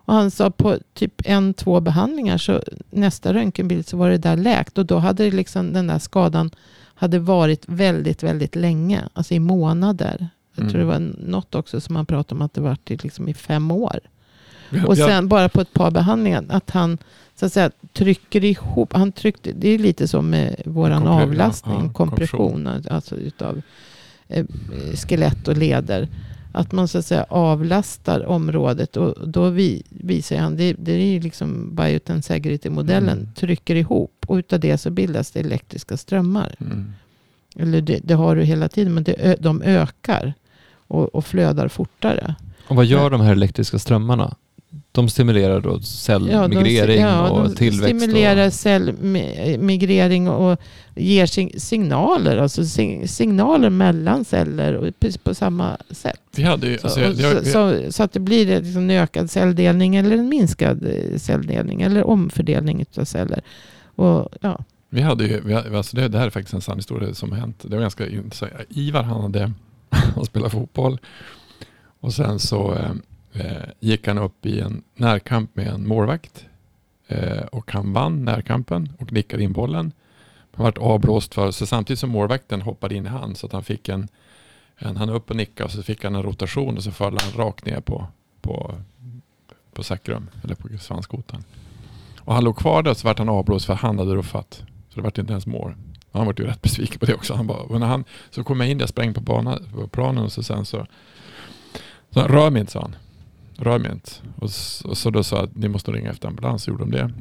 Speaker 2: Och han sa på typ en, två behandlingar, så nästa röntgenbild så var det där läkt. Och då hade det liksom, den där skadan hade varit väldigt, väldigt länge. Alltså i månader. Jag tror det
Speaker 3: Mm.
Speaker 2: var något också som han pratade om att det var i, liksom i fem år.
Speaker 3: Ja,
Speaker 2: Och
Speaker 3: ja,
Speaker 2: sen bara på ett par behandlingar att han så att säga trycker ihop. Han tryckte, det är lite som med våran
Speaker 3: Kompre-
Speaker 2: avlastning,
Speaker 3: ja, ja,
Speaker 2: kompression, alltså utav skelett och leder. Att man så att säga avlastar området och då vi, visar han, det, det är liksom biotensegrity-modellen,
Speaker 3: Mm.
Speaker 2: trycker ihop och utav det så bildas det elektriska strömmar.
Speaker 3: Mm.
Speaker 2: Eller det, det har du hela tiden, men det, de ökar och, och flödar fortare.
Speaker 1: Och vad gör de här elektriska strömmarna? De stimulerar då cellmigrering
Speaker 2: ja,
Speaker 1: och
Speaker 2: de
Speaker 1: tillväxt.
Speaker 2: stimulerar
Speaker 1: och...
Speaker 2: cellmigrering och ger sig- signaler. Alltså sig- signaler mellan celler och precis på samma sätt.
Speaker 3: Vi hade ju,
Speaker 2: Så,
Speaker 3: alltså, jag, jag,
Speaker 2: så, så, så att det blir liksom en ökad celldelning eller en minskad eh, celldelning eller omfördelning av celler. Och, ja.
Speaker 3: Vi hade ju, vi, hade- alltså det, det här är faktiskt en sann historia som har hänt. Det var ganska intressant. Ivar han hade, han spelade fotboll och sen så eh, gick han upp i en närkamp med en målvakt eh, och han vann närkampen och nickade in bollen. Han vart avblåst för, så samtidigt som målvakten hoppade in i han så att han fick en, en han upp och nickade och så fick han en rotation och så föll han rakt ner på, på, på säckrum eller på svanskotan. Och han låg kvar där så vart han avblåst för han hade ruffat. Så det vart inte ens mål. Och Han vart ju rätt besviken på det också. Han bara, och när han, så kom jag in där, sprang på, banan, på planen och så sen så, så han, rör mig inte sa han. Rör mig inte. Och, och så då sa jag att ni måste ringa efter ambulans, så gjorde de det.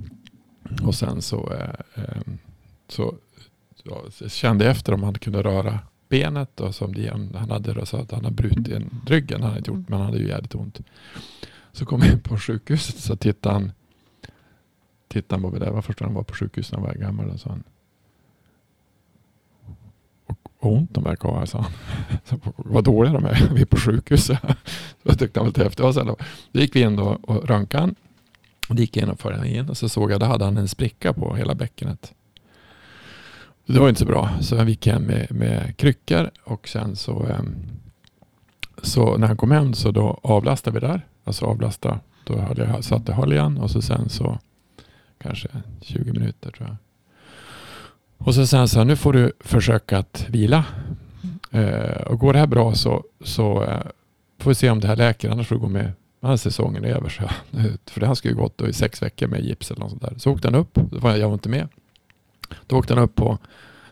Speaker 3: Och sen så, eh, eh, så, ja, kände jag efter om han kunde röra benet. Och som det, han hade då sa att han hade brutit en, ryggen, han hade gjort, men han hade ju jävligt ont. Så kom jag in på sjukhuset så tittade han tittade han på mig där. Det var första han var på sjukhuset, när han var gammal. Och sa han. Vad ont de verkar ha, sa han. Vad dåliga de är. Vi är på sjukhuset. Så tyckte han var lite häftigt. Och sen då, då gick vi in då och röntgade. Och det gick jag in och förde han in. Och så såg jag, då hade han en spricka på hela bäckenet. Det var inte så bra. Så jag gick hem med, med kryckor. Och sen så, ehm, så när han kom hem så då avlastade vi där. Alltså avlasta. Då hade jag satt höljan. igen och så sen så kanske 20 minuter tror jag. Och så sen så här, nu får du försöka att vila. Eh, och går det här bra så, så eh, får vi se om det här läker. Annars får du gå med när säsongen är över. Så, för det här ska ju gått då i sex veckor med gips eller något sånt där. Så åkte han upp. Då var jag, jag var inte med. Då åkte han upp på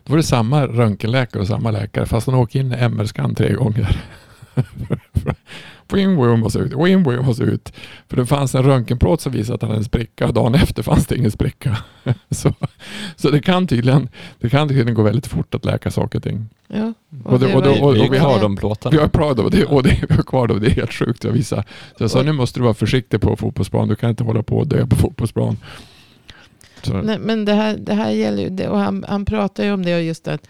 Speaker 3: då var det samma röntgenläkare och samma läkare fast han åkte in MR-scan tre gånger. Wing wing måste ut, måste. För det fanns en röntgenplåt som visade att han hade en spricka och dagen efter fanns det ingen spricka. så, så det kan tydligen det kan tydligen gå väldigt fort att läka saker och ting.
Speaker 2: Ja,
Speaker 3: Och det- och då-
Speaker 2: var-
Speaker 3: och-
Speaker 1: vi,
Speaker 3: och
Speaker 1: vi har
Speaker 2: det-
Speaker 1: de plåtarna.
Speaker 3: Vi har pratat om det och det vi har kvar då, det är helt sjukt. Jag visar. Så jag sa nu måste du vara försiktig på fotbollsplan. Du kan inte hålla på och dö på fotbollsplan. Så,
Speaker 2: Nej, men det här, det här gäller ju, det, och han, han pratar ju om det och just att,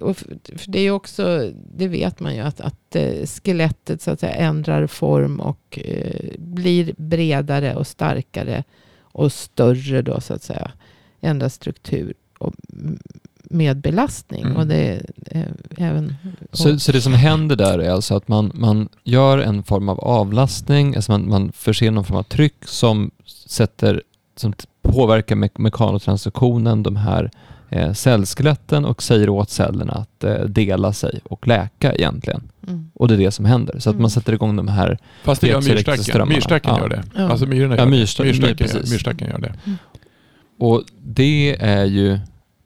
Speaker 2: och för det är ju också, det vet man ju att, att eh, skelettet så att säga ändrar form och eh, blir bredare och starkare och större då så att säga. Ändrar struktur och, med belastning.
Speaker 3: Mm.
Speaker 2: Och det är eh, även...
Speaker 1: Så, så det som händer där är alltså att man, man gör en form av avlastning, alltså man, man förser någon form av tryck som, sätter, som påverkar me mekanotransduktionen, de här eh, cellskeletten och säger åt cellerna att eh, dela sig och läka egentligen.
Speaker 2: Mm.
Speaker 1: Och det är det som händer. Så att
Speaker 2: Mm.
Speaker 1: man sätter igång de här,
Speaker 3: fast det gör myrstacken. Myrstacken
Speaker 1: Ja.
Speaker 3: gör det.
Speaker 2: Ja.
Speaker 3: Alltså myrorna
Speaker 1: Ja,
Speaker 3: gör
Speaker 1: myrsta-
Speaker 3: det. Myrstacken, gör, myrstacken gör det.
Speaker 1: och det är ju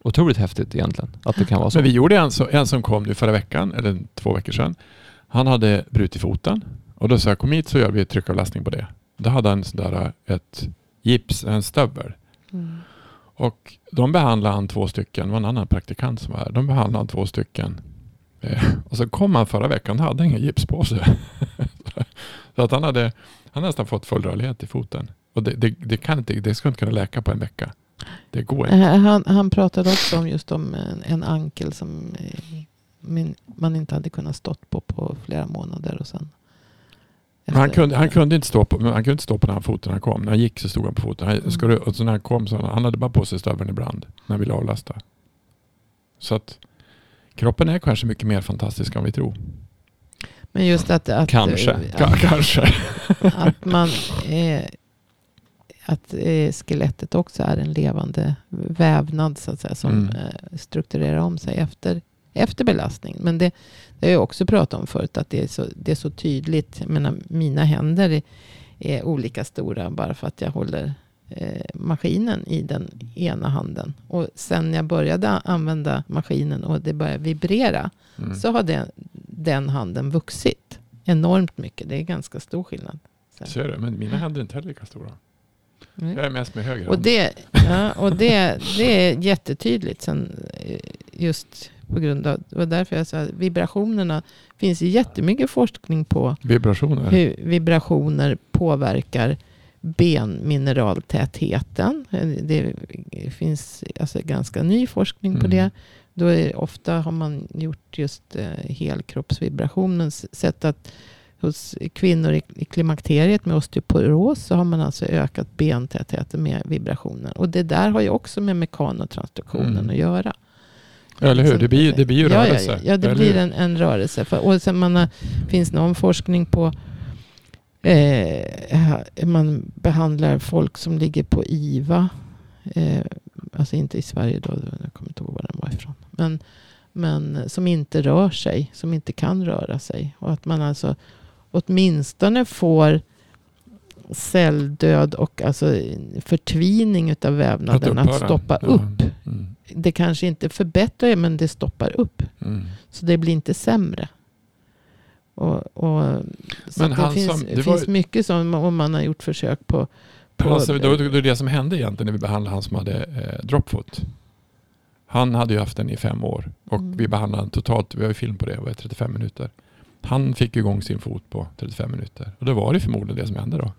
Speaker 1: otroligt häftigt egentligen, att det kan vara så.
Speaker 3: Men vi gjorde en, så, en som kom nu förra veckan, eller två veckor sedan. Han hade brutit foten och då sa jag kom hit så gör vi tryckavlastning på det. Då hade han sån där, ett gips, en stövel.
Speaker 2: Mm.
Speaker 3: Och de behandlade han två stycken, det var en annan praktikant som var här. De behandlade han två stycken. Eh, och så kom han förra veckan, han hade ingen gips på sig. så att han hade han nästan fått full rörlighet i foten. Och det, det, det, kan inte, det ska inte kunna läka på en vecka. Det går inte.
Speaker 2: Eh, han, han pratade också om just om en, en ankel som eh, min, man inte hade kunnat stått på på flera månader. Och sen
Speaker 3: han, kunde, han, kunde inte stå på, han kunde inte stå på den här foten när han kom. När han gick så stod han på foten. Han,
Speaker 2: Mm.
Speaker 3: skulle, och så när han kom så han, han hade bara på sig stöveln ibland. När han ville avlasta. Så att kroppen är kanske mycket mer fantastisk än vi tror.
Speaker 2: Men just att, att,
Speaker 1: Kanske.
Speaker 3: Ka- kanske.
Speaker 2: att man eh, att eh, skelettet också är en levande vävnad så att säga, som
Speaker 3: Mm.
Speaker 2: eh, strukturerar om sig efter, efter belastning. Men det, det har jag också pratat om förut, att det är så, det är så tydligt. Jag menar, mina händer är, är olika stora bara för att jag håller eh, maskinen i den ena handen. Och sen jag började använda maskinen och det började vibrera
Speaker 3: Mm.
Speaker 2: så har den, den handen vuxit enormt mycket. Det är ganska stor skillnad. Så.
Speaker 3: Ser du? Men mina händer är inte heller lika stora.
Speaker 2: Mm.
Speaker 3: Jag är mest med höger
Speaker 2: Och,
Speaker 3: hand.
Speaker 2: det, ja, och det, det är jättetydligt sen eh, just på grund av, det var därför jag sa att vibrationerna, finns jättemycket forskning på
Speaker 3: Vibrationer.
Speaker 2: hur vibrationer påverkar benmineraltätheten. Det finns alltså ganska ny forskning på
Speaker 3: Mm.
Speaker 2: det. Då är, ofta har man gjort just eh, helkroppsvibrationens sätt att hos kvinnor i, i klimakteriet med osteoporos så har man alltså ökat bentätheten med vibrationer. Och det där har ju också med mekanotransduktionen
Speaker 3: Mm.
Speaker 2: att göra.
Speaker 3: Eller hur? Det blir, ju- det blir ju
Speaker 2: ja,
Speaker 3: rörelse.
Speaker 2: Ja, ja, ja det blir en, en rörelse. För, och sen man har, finns någon forskning på eh, man behandlar folk som ligger på IVA. Eh, alltså inte i Sverige då, jag kommer inte ihåg var den var ifrån. Men, men som inte rör sig, som inte kan röra sig. Och att man alltså åtminstone får celldöd och alltså förtvining utav vävnaden att,
Speaker 3: upphöra.
Speaker 2: stoppa upp.
Speaker 3: Mm.
Speaker 2: Det kanske inte förbättrar det, men det stoppar upp.
Speaker 3: Mm.
Speaker 2: Så det blir inte sämre. Och, och, så det finns,
Speaker 3: som- det
Speaker 2: det
Speaker 3: var
Speaker 2: finns
Speaker 3: ju-
Speaker 2: mycket som och man har gjort försök på. på
Speaker 3: Alltså, då, då det som hände egentligen när vi behandlade han som hade eh, dropfoot. Han hade ju haft den i fem år och
Speaker 2: Mm.
Speaker 3: vi behandlade han totalt, vi har ju film på det, det var 35 minuter. Han fick igång sin fot på 35 minuter. Och då var det förmodligen det som hände då.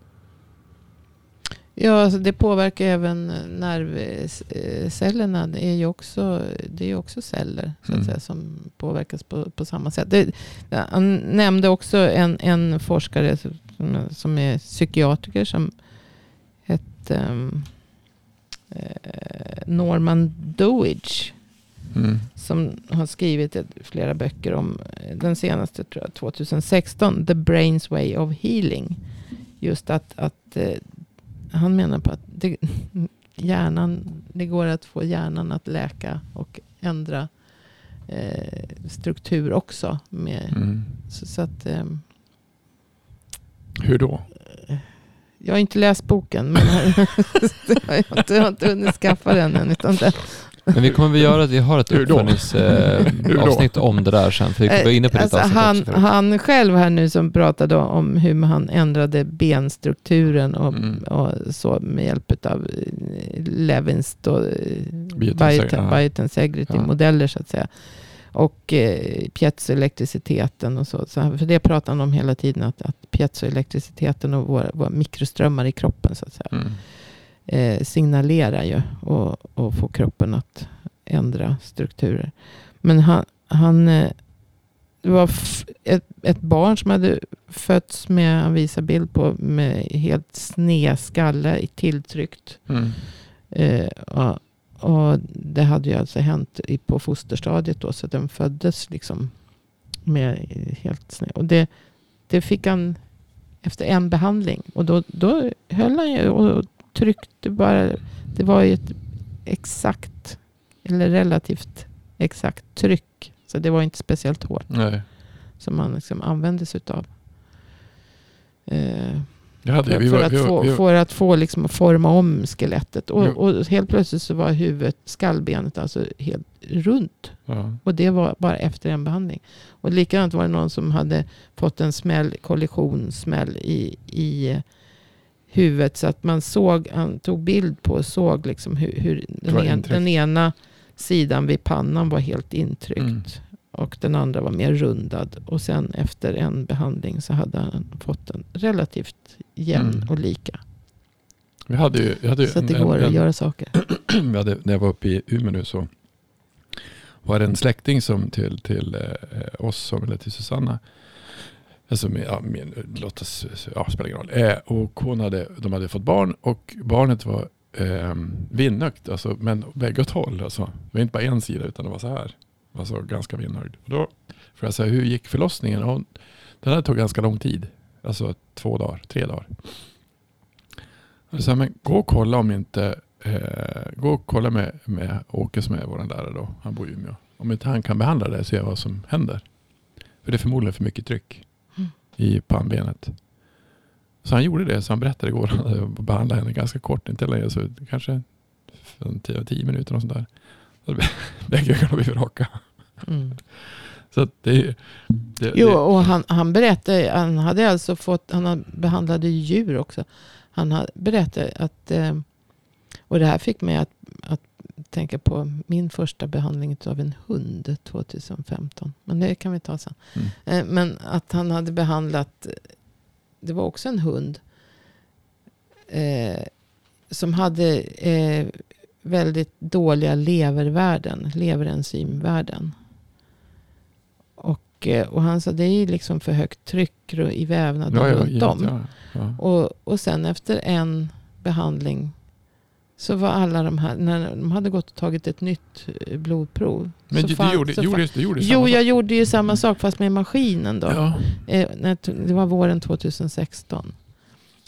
Speaker 2: Ja, alltså det påverkar även nervcellerna. Det är ju också, det är också celler så att
Speaker 3: Mm.
Speaker 2: säga, som påverkas på, på samma sätt. Det, han nämnde också en, en forskare som, som är psykiatriker som hette um, eh, Norman Doidge.
Speaker 3: Mm.
Speaker 2: som har skrivit flera böcker om eh, den senaste tror jag, 2016, The Brain's Way of Healing. Just att, att eh, han menar på att det, hjärnan, det går att få hjärnan att läka och ändra eh, struktur också. Med,
Speaker 3: Mm.
Speaker 2: så, så att, eh,
Speaker 3: Hur då?
Speaker 2: jag har inte läst boken, men jag, har inte, jag har inte hunnit skaffa den än. Utan det,
Speaker 1: Men vi kommer väl göra, vi har ett
Speaker 3: då? Då?
Speaker 1: uppföljningsavsnitt om det där sen, för vi var inne på ditt
Speaker 2: Alltså,
Speaker 1: avsnitt
Speaker 2: han,
Speaker 1: också
Speaker 2: han själv här nu som pratade om hur han ändrade benstrukturen och,
Speaker 3: Mm.
Speaker 2: och så med hjälp av Levins då, eh, biot-
Speaker 3: ja.
Speaker 2: biotensegrity-modeller så att säga. Och eh, piezoelektriciteten och så. så. För det pratar han om hela tiden, att, att piezoelektriciteten och våra, våra mikroströmmar i kroppen så att säga
Speaker 3: Mm.
Speaker 2: Eh, signalerar ju och, och får kroppen att ändra strukturer. Men han, han eh, det var ett, ett barn som hade fötts med, han visar bild på, med helt sned skalle i tilltryckt.
Speaker 3: Mm.
Speaker 2: Eh, och, och det hade ju alltså hänt i, på fosterstadiet då, så den föddes liksom med helt sned. Och det, det fick han efter en behandling. Och då, då höll han ju och tryckte bara. Det var ju ett exakt, eller relativt exakt tryck. Så det var inte speciellt hårt
Speaker 3: Nej.
Speaker 2: som man liksom använde sig utav. Eh,
Speaker 3: Jag hade,
Speaker 2: för, för, att
Speaker 3: var,
Speaker 2: få,
Speaker 3: var,
Speaker 2: för att få liksom att forma om skelettet. Och, och helt plötsligt så var huvudet, skallbenet alltså helt runt.
Speaker 3: ja.
Speaker 2: Och det var bara efter en behandling. Och likadant var det någon som hade fått en smäll, kollisionssmäll i, i huvudet. Så att man såg, han tog bild på och såg liksom hur, hur den, en, den ena sidan vid pannan var helt intryckt.
Speaker 3: Mm.
Speaker 2: Och den andra var mer rundad. Och sen efter en behandling så hade han fått en relativt jämn
Speaker 3: Mm.
Speaker 2: och lika.
Speaker 3: Vi hade ju, vi hade
Speaker 2: Så att det går att göra saker.
Speaker 3: vi hade, när jag var uppe i Umeå nu så var det en släkting som till, till eh, oss, som, eller till Susanna, alltså med, ja, med, låt oss, ja, spelar ingen roll. Eh, och hon hade, de hade fått barn och barnet var eh, vinnögt, alltså, men bägge åt håll. Alltså. Det var inte bara en sida utan det var så här. Alltså ganska vindögd. Och då får jag säga, hur gick förlossningen? Och hon, den här tog ganska lång tid. Alltså två dagar, tre dagar. Jag sa, men gå och kolla om inte Eh, gå och kolla med, med Åke som är vår lärare då. Han bor i Umeå. Om inte han kan behandla det, se vad som händer. För det är förmodligen för mycket tryck i pannbenet. Så han gjorde det. Så han berättade igår. Han hade behandlat henne ganska kort. Inte längre, så kanske 10 minuter och sånt där. Så Bägge ögonen blev raka.
Speaker 2: Mm.
Speaker 3: Så det, det,
Speaker 2: Jo, och han, han berättade, han hade alltså fått, han behandlade djur också. Han hade berättat att, eh, och det här fick mig att tänka på min första behandling av en hund 2015. Men det kan vi ta sen.
Speaker 3: Mm.
Speaker 2: Eh, Men att han hade behandlat, det var också en hund. Eh, som hade eh, väldigt dåliga levervärden, leverenzymvärden. Och, eh, och han sa det är liksom för högt tryck i vävnaden
Speaker 3: ja, ja,
Speaker 2: runt om.
Speaker 3: ja.
Speaker 2: Och, och sen efter en behandling så var alla de här, när de hade gått och tagit ett nytt eh, blodprov.
Speaker 3: Men du,
Speaker 2: fan-
Speaker 3: du gjorde, gjorde, du gjorde
Speaker 2: Jo, jag
Speaker 3: sak.
Speaker 2: gjorde ju samma sak fast med maskinen då.
Speaker 3: Ja.
Speaker 2: Eh, det var våren 2016.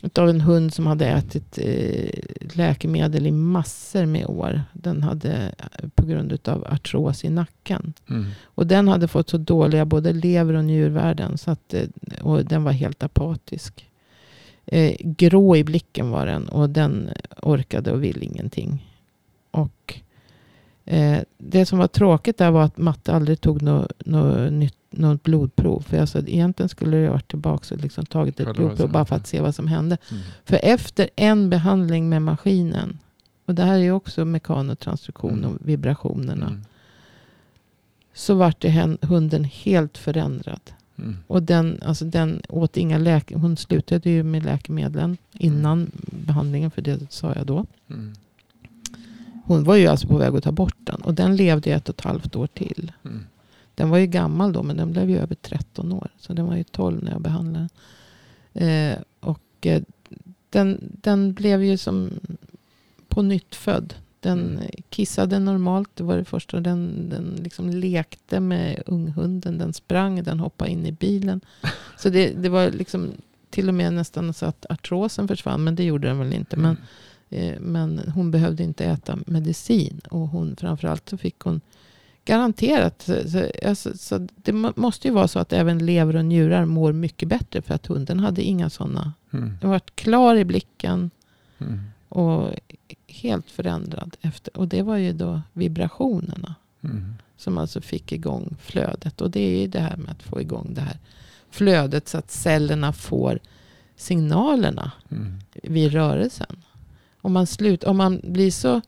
Speaker 2: Utav en hund som hade ätit eh, läkemedel i massor med år. Den hade på grund av artros i nacken.
Speaker 3: Mm.
Speaker 2: Och den hade fått så dåliga både lever och njurvärden. Så att, och den var helt apatisk. Eh, grå i blicken var den. Och den orkade och ville ingenting. Och eh, det som var tråkigt där var att Matte aldrig tog något nå nytt något blodprov. För att egentligen skulle jag varit tillbaka och liksom tagit ett blodprov bara för att se vad som hände.
Speaker 3: Mm.
Speaker 2: För efter en behandling med maskinen. Och det här är ju också mekanotransduktion
Speaker 3: Mm.
Speaker 2: och vibrationerna.
Speaker 3: Mm.
Speaker 2: Så vart det hunden helt förändrad.
Speaker 3: Mm.
Speaker 2: Och den, alltså den åt inga läk hon slutade ju med läkemedlen innan behandlingen. För det sa jag då.
Speaker 3: Mm.
Speaker 2: Hon var ju alltså på väg att ta bort den. Och den levde ju ett och ett halvt år till.
Speaker 3: Mm.
Speaker 2: Den var ju gammal då, men den blev ju över 13 år. Så den var ju 12 när jag behandlade den. Eh, och eh, den, den blev ju som på nytt född. Den
Speaker 3: Mm.
Speaker 2: kissade normalt, det var det första. Den, den liksom lekte med unghunden. Den sprang, den hoppade in i bilen. Så det, det var liksom till och med nästan så att artrosen försvann. Men det gjorde den väl inte. Men Eh, Men hon behövde inte äta medicin. Och hon, framförallt så fick hon garanterat. Så, så, alltså, så det må- måste ju vara så att även lever och njurar mår mycket bättre. För att hunden hade inga sådana.
Speaker 3: Mm.
Speaker 2: Den var klar i blicken.
Speaker 3: Mm.
Speaker 2: Och helt förändrad. Efter, och det var ju då vibrationerna.
Speaker 3: Mm.
Speaker 2: Som alltså fick igång flödet. Och det är ju det här med att få igång det här flödet. Så att cellerna får signalerna
Speaker 3: Mm.
Speaker 2: vid rörelsen. Om man, slut, om man blir så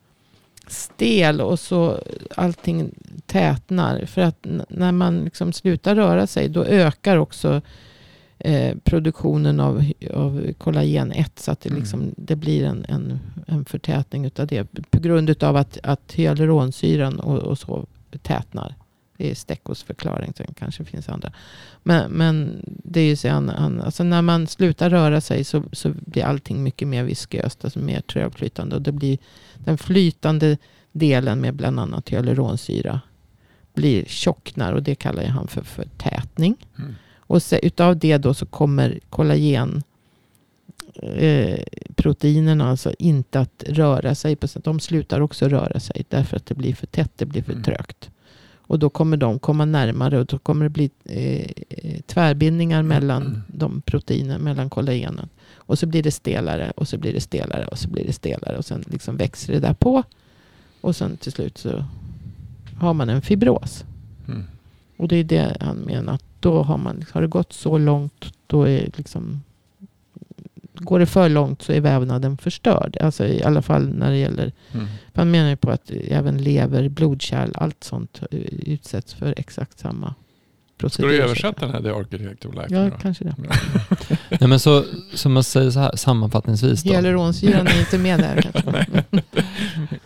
Speaker 2: stel och så allting tätnar. För att när man liksom slutar röra sig då ökar också eh, produktionen av, av kollagen 1. Så att det,
Speaker 3: Mm.
Speaker 2: liksom, det blir en, en, en förtätning utav det. På grund av att, att hyaluronsyran och, och så tätnar. Det är Steckos förklaring. Sen kanske finns andra. Men, men det är ju så han, han, alltså när man slutar röra sig så, så blir allting mycket mer visköst. Alltså mer trögflytande. Och det blir den flytande delen med bland annat hyaluronsyra blir tjocknar. Och det kallar han för förtätning.
Speaker 3: Mm.
Speaker 2: Och så, utav det då så kommer kollagen eh, proteinerna alltså inte att röra sig. På, sätt. de slutar också röra sig därför att det blir för tätt, det blir för
Speaker 3: Mm.
Speaker 2: trögt. Och då kommer de komma närmare och då kommer det bli eh, tvärbindningar mellan
Speaker 3: Mm.
Speaker 2: de proteiner, mellan kollagenen. Och så blir det stelare och så blir det stelare och så blir det stelare och sen liksom växer det där på. Och sen till slut så har man en fibros.
Speaker 3: Mm.
Speaker 2: Och det är det han menar. Att då har, man, har det gått så långt. Då är liksom går det för långt så är vävnaden förstörd. Alltså i alla fall när det gäller,
Speaker 3: Mm.
Speaker 2: man menar ju på att även lever, blodkärl, allt sånt eh, utsätts för exakt samma
Speaker 3: Ska du översätta den här The Architect of Life?
Speaker 2: Ja,
Speaker 3: då?
Speaker 2: kanske det.
Speaker 1: Nej, men så, så man säger så här sammanfattningsvis då.
Speaker 2: Hyaluronsyran är inte med där kanske.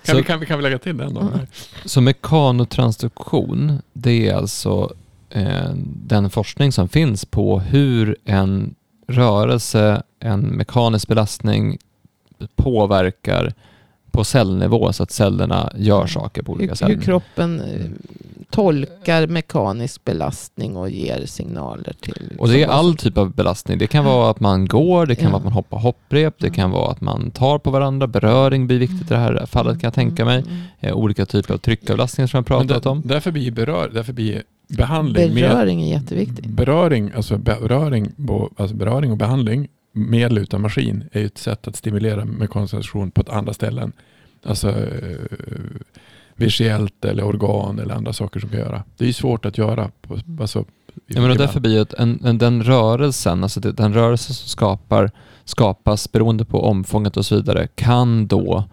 Speaker 3: Kan, vi, kan, vi, kan vi lägga till den då?
Speaker 2: Mm.
Speaker 1: Så mekanotransduktion, det är alltså eh, den forskning som finns på hur en rörelse, en mekanisk belastning påverkar på cellnivå så att cellerna gör saker på olika
Speaker 2: Hur,
Speaker 1: sätt.
Speaker 2: hur kroppen eh, tolkar mekanisk belastning och ger signaler till...
Speaker 1: Och det är all typ av belastning. Det kan vara att man går, det kan
Speaker 2: Ja.
Speaker 1: vara att man hoppar hopprep, det kan vara att man tar på varandra. Beröring blir viktigt i det här fallet kan jag tänka mig.
Speaker 2: Mm.
Speaker 1: Eh, olika typer av tryckavlastningar som jag pratat
Speaker 3: där-
Speaker 1: om.
Speaker 3: Därför blir, berör, därför blir behandling med
Speaker 2: Beröring är jätteviktigt.
Speaker 3: beröring, alltså beröring, alltså beröring och behandling med eller utan maskin är ju ett sätt att stimulera mekanisation på ett andra ställen. Alltså eh, visuellt eller organ eller andra saker som kan göra. Det är ju svårt att göra. På, alltså,
Speaker 1: Ja, men och därför blir en, en, den rörelsen, alltså den rörelse som skapar, skapas beroende på omfånget och så vidare, kan då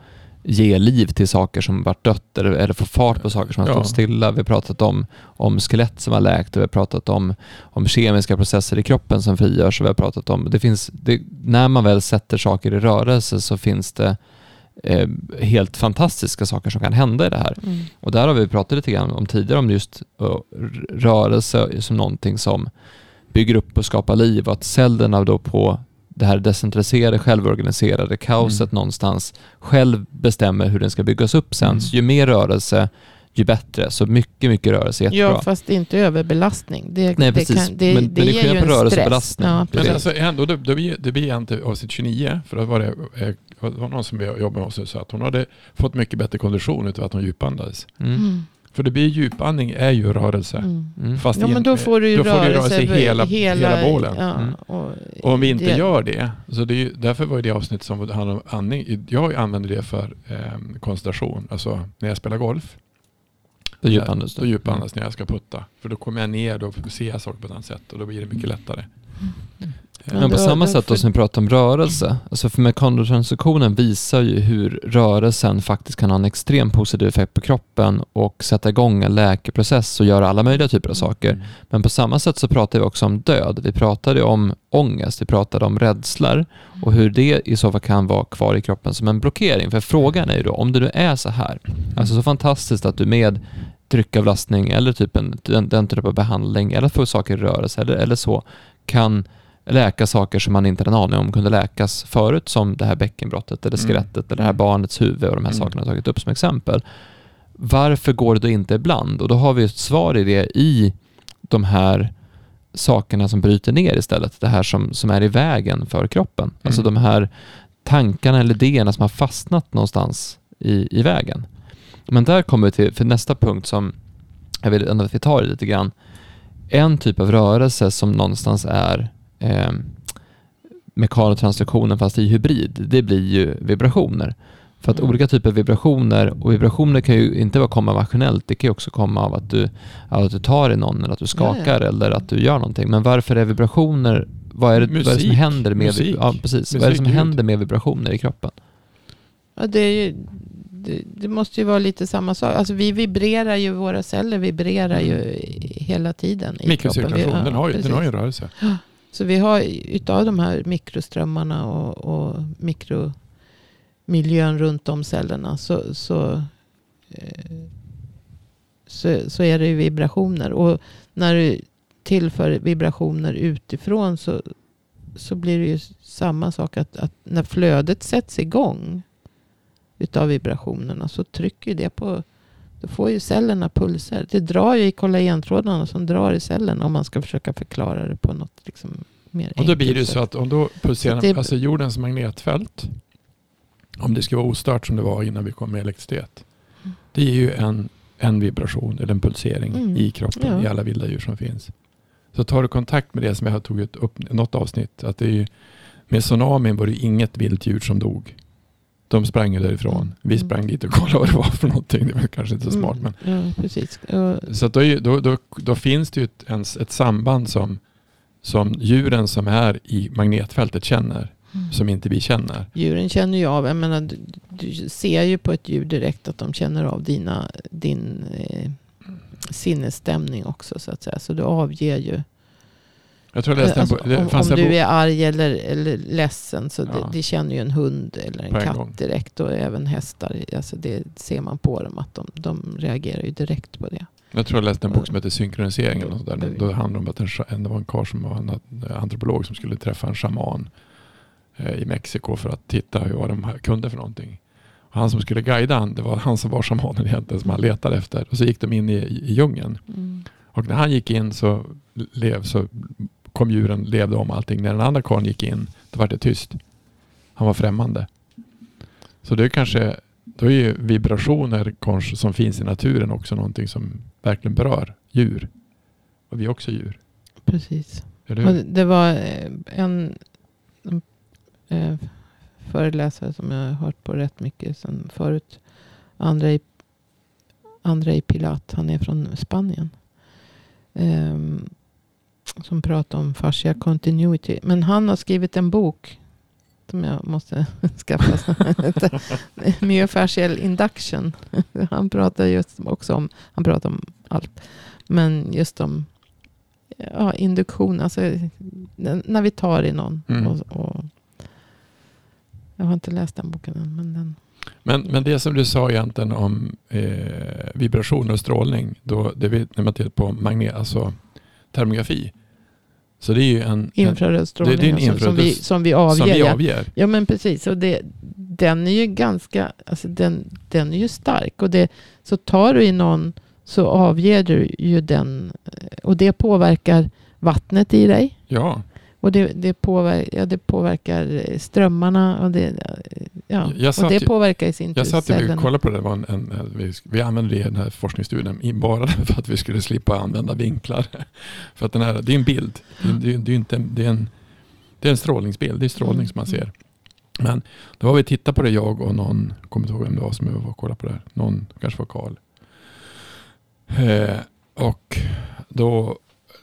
Speaker 1: ge liv till saker som varit dött eller, eller få fart på saker som har
Speaker 3: Ja.
Speaker 1: stått stilla. Vi har pratat om, om skelett som har läkt och vi har pratat om, om kemiska processer i kroppen som frigörs. Och vi har pratat om, det finns, det, när man väl sätter saker i rörelse så finns det eh, helt fantastiska saker som kan hända i det här.
Speaker 2: Mm.
Speaker 1: Och där har vi pratat lite grann om tidigare om just uh, rörelse som någonting som bygger upp och skapar liv och att cellerna då på det här decentraliserade, självorganiserade kaoset
Speaker 3: Mm.
Speaker 1: någonstans själv bestämmer hur den ska byggas upp sen.
Speaker 3: Mm.
Speaker 1: Så ju mer rörelse, ju bättre. Så mycket, mycket rörelse är jättebra.
Speaker 2: Ja, fast inte överbelastning. Det,
Speaker 1: Nej,
Speaker 2: det
Speaker 1: precis.
Speaker 2: Kan, det,
Speaker 1: Men-
Speaker 2: det
Speaker 1: men det är
Speaker 2: ger ju en
Speaker 1: rörelse och
Speaker 2: stress.
Speaker 1: belastning.
Speaker 2: Ja,
Speaker 1: Det
Speaker 3: Men alltså ändå, det, det, blir, det blir inte avsnitt 29, för då var det, eh, det var någon som jag jobbade med oss som sa att hon hade fått mycket bättre kondition utav att hon djupandades.
Speaker 1: Mm.
Speaker 2: Mm.
Speaker 3: För det blir djupandning är ju rörelse.
Speaker 2: Mm.
Speaker 1: Mm.
Speaker 3: Fast
Speaker 2: Ja, men då får du ju
Speaker 3: då får du
Speaker 2: rörelse,
Speaker 3: rörelse i
Speaker 2: över
Speaker 3: hela, hela, bålen.
Speaker 2: Ja,
Speaker 1: Mm.
Speaker 2: och,
Speaker 3: Och om vi inte
Speaker 2: det-
Speaker 3: gör det, så det är ju, därför var det avsnitt som handlade om andning. Jag använder det för eh, koncentration. Alltså när jag spelar golf.
Speaker 1: Då djupandas
Speaker 3: Då
Speaker 1: du.
Speaker 3: djupandas när jag ska putta. För då kommer jag ner och ser jag saker på ett annat sätt och då blir det mycket lättare.
Speaker 2: Men
Speaker 1: Men på samma sätt då som vi pratar om rörelse, alltså för mekanotransduktionen visar ju hur rörelsen faktiskt kan ha en extrem positiv effekt på kroppen och sätta igång en läkeprocess och göra alla möjliga typer av saker. Men på samma sätt så pratar vi också om död. Vi pratade om ångest, vi pratade om rädslor och hur det i så fall kan vara kvar i kroppen som en blockering. För frågan är ju då, om det nu är så här, alltså så fantastiskt att du med tryckavlastning eller typ en, den, den typen av behandling eller att få saker i rörelse eller, eller så kan läka saker som man inte hade en aning om kunde läkas förut som det här bäckenbrottet eller
Speaker 3: Mm.
Speaker 1: skelettet eller det här barnets huvud och de här
Speaker 3: Mm.
Speaker 1: sakerna jag tagit upp som exempel. Varför går det då inte ibland? Och då har vi ett svar i det i de här sakerna som bryter ner istället. Det här som, som är i vägen för kroppen. Alltså
Speaker 3: Mm.
Speaker 1: de här tankarna eller idéerna som har fastnat någonstans i, i vägen. Men där kommer vi till, för nästa punkt som jag vill ändå att vi tar i lite grann. En typ av rörelse som någonstans är eh, mekanotransduktionen fast i hybrid, det blir ju vibrationer. För att
Speaker 2: Mm.
Speaker 1: olika typer av vibrationer, och vibrationer kan ju inte bara komma maskinellt, det kan ju också komma av att du, av att du tar i någon eller att du skakar eller att du gör någonting. Men varför är vibrationer, vad är det, vad är det som händer med,
Speaker 3: Musik.
Speaker 1: ja, precis. vad är det som händer med vibrationer i kroppen?
Speaker 2: Ja, det, är ju, det, det måste ju vara lite samma sak. Alltså vi vibrerar ju, våra celler vibrerar ju i- hela tiden i kroppen.
Speaker 3: Mikrocirkulation,
Speaker 2: Vi- ja,
Speaker 3: den, har ju, den har ju
Speaker 2: precis.
Speaker 3: en rörelse.
Speaker 2: Så vi har utav de här mikroströmmarna och, och mikromiljön runt om cellerna så, så, eh, så, så är det ju vibrationer. Och när du tillför vibrationer utifrån så, så blir det ju samma sak. Att, att när flödet sätts igång utav vibrationerna så trycker det på då får ju cellerna pulser. Det drar ju i kollagentrådarna som drar i cellen om man ska försöka förklara det på något liksom mer
Speaker 3: Och då blir det
Speaker 2: enkelt
Speaker 3: så
Speaker 2: sätt.
Speaker 3: att om då pulserar,
Speaker 2: det-
Speaker 3: alltså jordens magnetfält, om det ska vara ostört som det var innan vi kom med elektricitet,
Speaker 2: Mm.
Speaker 3: det är ju en, en vibration eller en pulsering
Speaker 2: Mm.
Speaker 3: i kroppen
Speaker 2: Ja.
Speaker 3: i alla vilda djur som finns. Så tar du kontakt med det som jag har tagit upp i något avsnitt, att det är ju, med tsunamin var det inget vilt djur som dog. De sprang ju därifrån.
Speaker 2: Mm.
Speaker 3: Vi sprang dit och kollade vad det var för någonting. Det var kanske inte så smart. Men.
Speaker 2: Mm, ja, precis.
Speaker 3: Så då, då, då, då finns det ju ett, ett samband som, som djuren som är i magnetfältet känner. som inte vi känner.
Speaker 2: Djuren känner ju av, jag menar, du, du ser ju på ett djur direkt att de känner av dina, din eh, sinnesstämning också så att säga. Så du avger ju.
Speaker 3: Jag tror jag läste
Speaker 2: alltså,
Speaker 3: en det
Speaker 2: om om du är arg eller, eller ledsen så
Speaker 3: Ja.
Speaker 2: det, det känner ju en hund eller en
Speaker 3: en
Speaker 2: katt
Speaker 3: gång.
Speaker 2: direkt. Och även hästar. Alltså det ser man på dem att de, de reagerar ju direkt på det.
Speaker 3: Jag tror jag läste en bok som heter Synkronisering. Eller något där.
Speaker 2: Mm.
Speaker 3: Då handlade det om att en, det var en karl som var en antropolog som skulle träffa en shaman eh, i Mexiko för att titta hur vad de kunde för någonting. Och han som skulle guida han, det var han som var shamanen egentligen som han letade efter. Och så gick de in i, i djungeln. Och när han gick in så, lev, så kom djuren, levde om allting. När den andra karln gick in, då var det tyst. Han var främmande. Så det är kanske, då är ju vibrationer kanske som finns i naturen också någonting som verkligen berör djur. Och vi är också djur.
Speaker 2: Precis. Det var eh, en, eh, föreläsare som jag har hört på rätt mycket sen förut. Andrei, Andrei Pilat, han är från Spanien. Ehm, som pratar om fascia continuity. Men han har skrivit en bok som jag måste skaffa. Myofascial induction. Han pratar just också om, han pratar om allt. Men just om ja, induktion, alltså när vi tar i någon.
Speaker 3: Mm.
Speaker 2: Och, och, jag har inte läst den boken än. Men den,
Speaker 3: Men, men det som du sa egentligen om eh, vibrationer och strålning. Då, det vet när man tittar på magnet, alltså termografi. Så det är ju en, en
Speaker 2: infraröd strålning
Speaker 3: det är en
Speaker 2: alltså, som, vi,
Speaker 3: infraröd-
Speaker 2: som vi avger.
Speaker 3: som vi
Speaker 2: ja.
Speaker 3: avger.
Speaker 2: Ja men precis. Och det, den är ju ganska, alltså den, den är ju stark. Och det, så tar du i någon så avger du ju den. Och det påverkar vattnet i dig.
Speaker 3: Ja,
Speaker 2: Och det, det, påverkar, ja, det påverkar strömmarna. Och det, ja.
Speaker 3: Jag
Speaker 2: och
Speaker 3: satt
Speaker 2: det
Speaker 3: ju-
Speaker 2: påverkar i sin tur
Speaker 3: Jag satt och kollade på det. det var en, en, vi, vi använde det i den här forskningsstudien bara för att vi skulle slippa använda vinklar. för att den här, det är en bild. Det, är- det, är- det, är inte, en- det, är en, det är en strålningsbild. Det är strålning
Speaker 2: Mm,
Speaker 3: som man
Speaker 2: mm.
Speaker 3: ser. Men då var vi tittade på det jag och någon, kommer inte ihåg vem det var som var och kollade på det här. Någon, kanske var Karl. Eh, och då,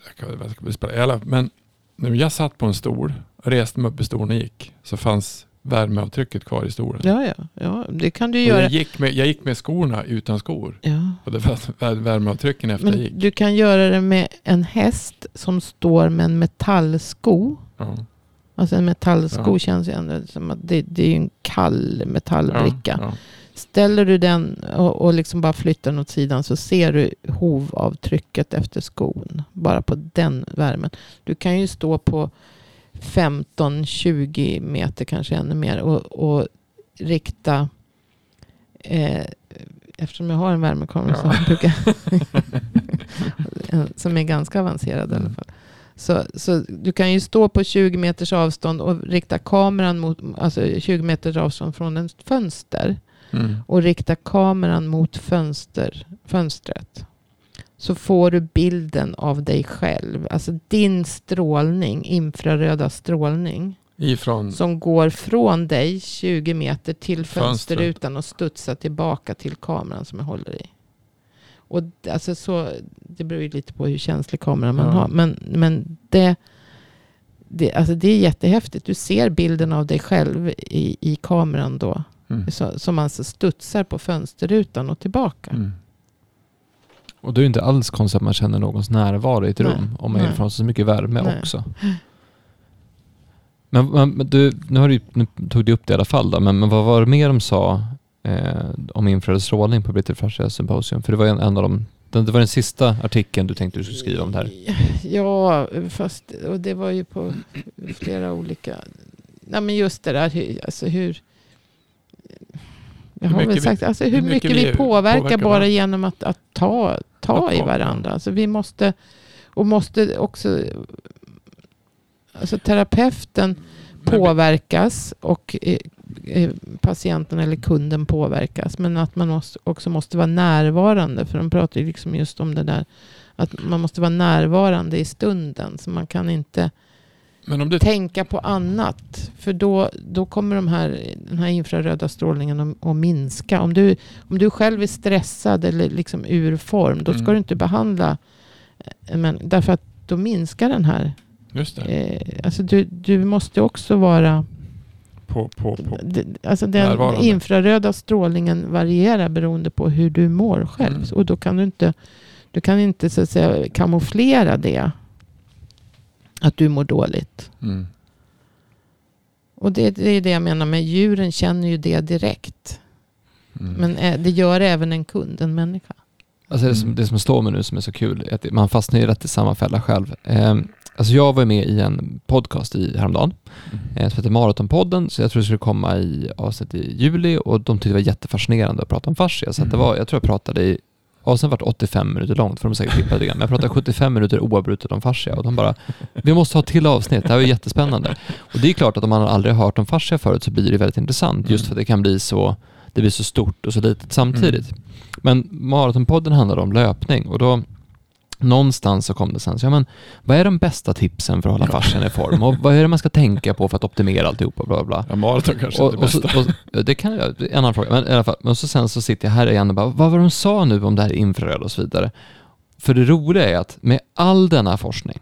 Speaker 3: jag kan- jag alla- men när jag satt på en stol, reste mig upp i stolen och gick, så fanns värmeavtrycket kvar i stolen.
Speaker 2: Ja, ja, ja, det kan du
Speaker 3: Och
Speaker 2: göra.
Speaker 3: jag, gick med, jag gick med skorna utan skor.
Speaker 2: Ja.
Speaker 3: Och det var vär- värmeavtrycken efter jag
Speaker 2: Men
Speaker 3: gick.
Speaker 2: du kan göra det med en häst som står med en metallsko.
Speaker 3: Ja.
Speaker 2: Alltså en metallsko
Speaker 3: Ja.
Speaker 2: känns ju ändå som att det, det är en kall metallbricka.
Speaker 3: Ja,
Speaker 2: Ställer du den och, och liksom bara flyttar den åt sidan så ser du hovavtrycket efter skon. Bara på den värmen. Du kan ju stå på 15-20 meter, kanske ännu mer. Och, och rikta... Eh, eftersom jag har en värmekamera
Speaker 3: Ja.
Speaker 2: så brukar som är ganska avancerad i alla
Speaker 3: Mm.
Speaker 2: fall. Så, så du kan ju stå på 20 meters avstånd och rikta kameran mot, alltså 20 meters avstånd från ett fönster
Speaker 3: Mm.
Speaker 2: och rikta kameran mot fönster, fönstret. Så får du bilden av dig själv. Alltså din strålning, infraröda strålning.
Speaker 3: Ifrån,
Speaker 2: Som går från dig 20 meter till
Speaker 3: Fönstret.
Speaker 2: fönsterrutan och studsar tillbaka till kameran som jag håller i. Och alltså så, det beror ju lite på hur känslig kameran man
Speaker 3: Ja.
Speaker 2: har. Men, men det, det, alltså det är jättehäftigt. Du ser bilden av dig själv i, i kameran då.
Speaker 3: Mm.
Speaker 2: Så, som alltså studsar på fönsterrutan och tillbaka.
Speaker 3: Mm.
Speaker 1: Och då är det inte alls konstigt att man känner någons närvaro i ett
Speaker 2: Nej.
Speaker 1: rum. Om man är
Speaker 2: Nej.
Speaker 1: ifrån så mycket värme
Speaker 2: Nej.
Speaker 1: också. Men, men, du, nu, har du, nu tog du upp det i alla fall då, men, men vad var det mer de sa eh, om infraröd strålning på British Fascia Symposium? För det var en, en av de, den, det var den sista artikeln du tänkte du skulle skriva om det här.
Speaker 2: Ja, fast och det var ju på flera olika... Nej, men just det där, hur, alltså hur... Jag
Speaker 3: Hur
Speaker 2: har väl
Speaker 3: mycket vi-
Speaker 2: sagt, alltså hur, mycket, vi påverkar,
Speaker 3: påverkar
Speaker 2: bara
Speaker 3: varandra.
Speaker 2: genom att, att ta, ta
Speaker 3: Att
Speaker 2: i varandra. Alltså vi måste, och måste också... Alltså terapeuten påverkas och eh, eh, patienten eller kunden påverkas. Men att man också måste vara närvarande. För de pratar liksom just om det där. Att man måste vara närvarande i stunden. Så man kan inte
Speaker 3: du,
Speaker 2: tänka på annat. För då, då kommer de här, den här infraröda strålningen att, att minska. Om du, om du själv är stressad eller liksom ur form. Då ska
Speaker 3: Mm.
Speaker 2: du inte behandla. eh, Men, därför att då minskar den här
Speaker 3: just.
Speaker 2: Eh, alltså du, du måste också vara
Speaker 3: på, på, på.
Speaker 2: Alltså den infraröda strålningen varierar beroende på hur du mår själv.
Speaker 3: Mm.
Speaker 2: Och då kan du inte, du kan inte så att säga, kamouflera det. Att du mår dåligt.
Speaker 3: Mm.
Speaker 2: Och det, det är det jag menar med djuren känner ju det direkt.
Speaker 3: Mm.
Speaker 2: Men eh, det gör även en kund, en människa.
Speaker 1: Alltså det, som,
Speaker 3: Mm.
Speaker 1: det som slår mig nu som är så kul är att man fastnar ju rätt i samma fälla själv. Eh, alltså jag var med i en podcast i häromdagen
Speaker 3: Mm.
Speaker 1: eh, som heter Maratonpodden, så jag tror det skulle komma i avsnitt i juli och de tyckte det var jättefascinerande att prata om fascia. Så att det
Speaker 3: Mm.
Speaker 1: var, jag tror jag pratade i, avsnittet vart 85 minuter långt, för de har säkert lite grann, men jag pratade 75 minuter oavbrutet om fascia och de bara, vi måste ha till avsnitt, det här är jättespännande. Och det är klart att om man aldrig har hört om fascia förut så blir det väldigt intressant, just
Speaker 3: Mm.
Speaker 1: för att det kan bli så, det blir så stort och så litet samtidigt. Men Maratonpodden handlar om löpning och då någonstans så kom det sen, så, ja, men, vad är de bästa tipsen för att hålla fascian i form och vad är det man ska tänka på för att optimera alltihopa? Bla, bla, bla.
Speaker 3: Ja, maraton kanske
Speaker 1: Och,
Speaker 3: inte
Speaker 1: och,
Speaker 3: är bästa.
Speaker 1: och, det kan jag, en annan fråga, men i alla fall, men så sen så sitter jag här igen och bara, vad var de sa nu om det här infraröda och så vidare? För det roliga är att med all denna forskning,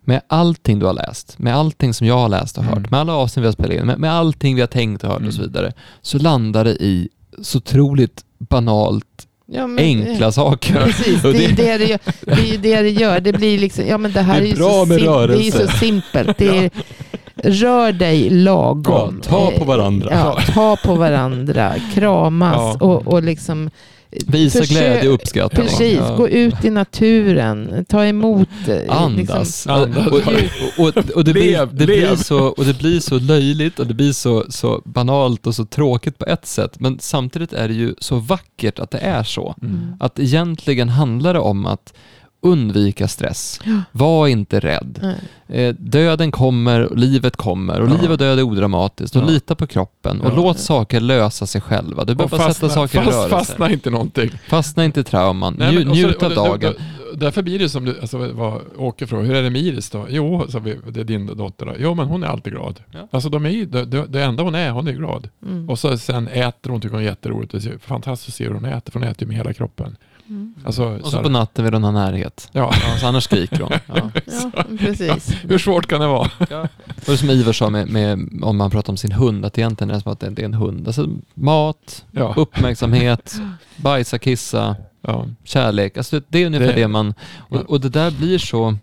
Speaker 1: med allting du har läst, med allting som jag har läst och hört,
Speaker 3: Mm.
Speaker 1: med alla avsnitt vi har spelat in, med, med allting vi har tänkt och hört och så
Speaker 3: Mm.
Speaker 1: vidare, så landar det i så otroligt banalt
Speaker 2: Ja, men,
Speaker 1: enkla
Speaker 2: eh,
Speaker 1: saker.
Speaker 2: Precis, det är det det gör. Det är ju det det gör. Det blir liksom, ja men det här
Speaker 1: Det är
Speaker 2: är, ju
Speaker 1: bra
Speaker 2: så,
Speaker 1: med
Speaker 2: sim- det är
Speaker 1: rörelse.
Speaker 2: så simpelt. Det är, Rör dig lagom.
Speaker 1: Ja, ta på varandra.
Speaker 2: Ja, ta på varandra. Kramas
Speaker 3: Ja.
Speaker 2: och, och liksom
Speaker 1: Visa
Speaker 2: försök-
Speaker 1: glädje och uppskattning.
Speaker 2: Precis,
Speaker 1: Ja.
Speaker 2: gå ut i naturen, ta emot.
Speaker 1: Andas.
Speaker 2: Liksom,
Speaker 3: Andas.
Speaker 1: Och, och, och, och, det, blir, det, så, och det blir så löjligt och det blir så, så banalt och så tråkigt på ett sätt. Men samtidigt är det ju så vackert att det är så.
Speaker 3: Mm.
Speaker 1: Att egentligen handlar det om att undvika stress.
Speaker 2: Ja.
Speaker 1: Var inte rädd. Eh, döden kommer, och livet kommer och
Speaker 3: Ja.
Speaker 1: liv och död är odramatiskt. Och
Speaker 3: Ja.
Speaker 1: lita på kroppen och
Speaker 3: Ja.
Speaker 1: låt saker lösa sig själva. Du behöver bara sätta saker i
Speaker 3: fast,
Speaker 1: rörelse.
Speaker 3: Fastna inte någonting.
Speaker 1: Fastna inte i trauman.
Speaker 3: Nej,
Speaker 1: Nju,
Speaker 3: men- och så-
Speaker 1: njut av
Speaker 3: och det-
Speaker 1: dagen.
Speaker 3: det- Därför blir det som du, alltså, vad Åke frågar, hur är det med Iris då? Jo, sa vi, det är din dotter då. Jo, men hon är alltid glad.
Speaker 1: Ja.
Speaker 3: Alltså de är det, det enda hon är, hon är glad.
Speaker 2: Mm.
Speaker 3: Och så sen äter hon, tycker hon är jätteroligt. Det är fantastiskt att se hur hon äter, för hon äter ju med hela kroppen.
Speaker 2: Mm.
Speaker 3: Alltså,
Speaker 1: Och
Speaker 3: så
Speaker 1: så på natten vill hon ha närhet.
Speaker 3: ja.
Speaker 1: Ja, så annars skriker hon. Ja.
Speaker 2: Ja, precis.
Speaker 3: Hur svårt kan det vara?
Speaker 1: Och det som Ivar sa med, med, om man pratar om sin hund, att egentligen är det som att det är en hund. Alltså mat,
Speaker 3: Ja.
Speaker 1: uppmärksamhet, bajsa, kissa,
Speaker 3: ja.
Speaker 1: kärlek. Alltså det, är ungefär det,
Speaker 3: Det-
Speaker 1: man... Och, och det där blir så...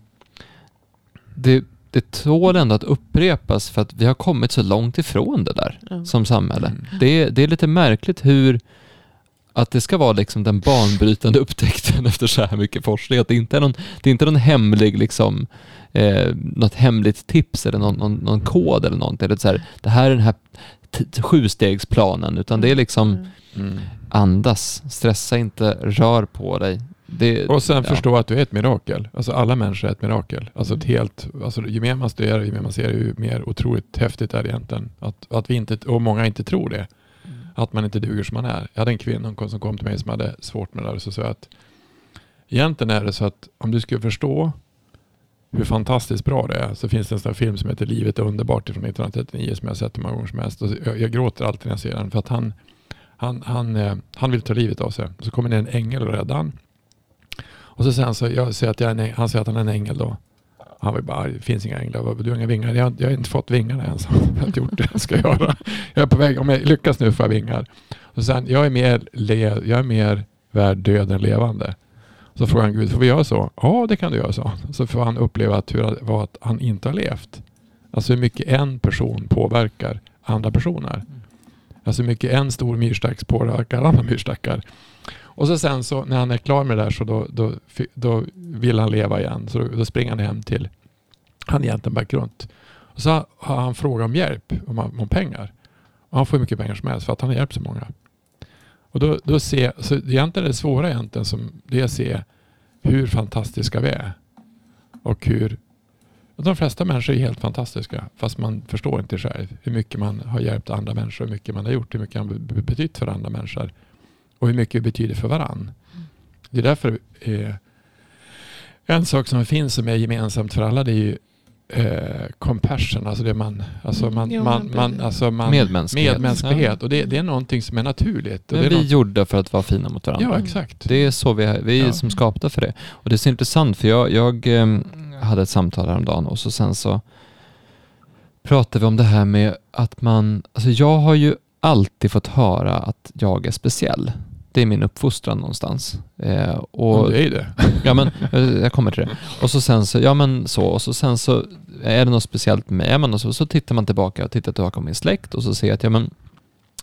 Speaker 1: Det, det tål ändå att upprepas för att vi har kommit så långt ifrån det där
Speaker 2: Ja.
Speaker 1: som samhälle.
Speaker 3: Mm.
Speaker 1: Det, det är lite märkligt hur att det ska vara liksom den banbrytande upptäckten efter så här mycket forskning. Att det inte är någon, det är inte någon hemlig, liksom, eh, något hemligt tips eller någon, någon, någon kod eller någonting. Det, är så här, det här är den här sjustegsplanen, utan det är liksom
Speaker 2: Mm.
Speaker 3: Mm.
Speaker 1: andas, stressa inte, rör på dig. Det,
Speaker 3: Och sen
Speaker 1: ja.
Speaker 3: förstå att du är ett mirakel. Alltså alla människor är ett mirakel. Alltså ett
Speaker 2: Mm.
Speaker 3: helt, alltså ju mer man studerar, ju mer man ser, ju mer otroligt häftigt är det egentligen. Att, att vi inte, och många inte tror det. Att man inte duger som man är. Jag hade en kvinna som kom till mig som hade svårt med det där och så sa jag att egentligen är det så att om du skulle förstå hur fantastiskt bra det är så finns det en sån här film som heter Livet är underbart från 1939 som jag har sett hur många gånger som helst. Och jag, jag gråter alltid när jag ser den för att han, han, han, eh, han vill ta livet av sig. Så kommer det en ängel och räddar han. Och så säger han, så, jag säger att jag är en, han säger att han är en ängel då. Han var bara, det finns inga änglar, du har inga vingar. Jag, har- jag har inte fått vingarna än, så jag har inte gjort det jag ska göra. Jag är på väg, om jag lyckas nu får jag vingar. Och han, jag är mer, le, jag är mer värd död än levande. Så frågar han Gud, får vi göra så? Ja, det kan du göra, så. Så får han uppleva att, hur var att han inte har levt. Alltså hur mycket en person påverkar andra personer. Alltså hur mycket en stor myrstack påverkar andra myrstackar. Och så sen så när han är klar med det där så då, då, då vill han leva igen. Så då, då springer han hem till, han är egentligen bara runt. Och så har han frågat om hjälp, om, om pengar. Och han får hur mycket pengar som helst för att han har hjälpt så många. Och då, då se, så egentligen är det svåra egentligen som det är att se hur fantastiska vi är. Och hur de flesta människor är helt fantastiska fast man förstår inte själv hur mycket man har hjälpt andra människor, hur mycket man har gjort, hur mycket man har betytt för andra människor och hur mycket det betyder för varann. Det är därför eh, en sak som finns som är gemensamt för alla det är ju eh, compassion, alltså det man, alltså man,
Speaker 2: Jo,
Speaker 3: man,
Speaker 2: men
Speaker 3: man, alltså man
Speaker 1: Medmänsklighet.
Speaker 3: medmänsklighet. Och det, det är någonting som är naturligt. Och
Speaker 1: Men
Speaker 3: det är
Speaker 1: vi är
Speaker 3: något,
Speaker 1: gjorda för att vara fina mot varandra.
Speaker 3: ja, exakt.
Speaker 1: Det är så vi är, vi är
Speaker 3: Ja.
Speaker 1: som skapta för det. Och det är så intressant för jag, jag em, hade ett samtal häromdagen och så sen så pratar vi om det här med att man, alltså jag har ju alltid fått höra att jag är speciell. Det är min uppfostran någonstans. Eh, och,
Speaker 3: det är ju det.
Speaker 1: Ja men, eh, jag kommer till det. Och så sen så, ja men så, och så sen så är det något speciellt med mig. Ja, men och så, så tittar man tillbaka och tittar tillbaka på min släkt och så ser jag att ja men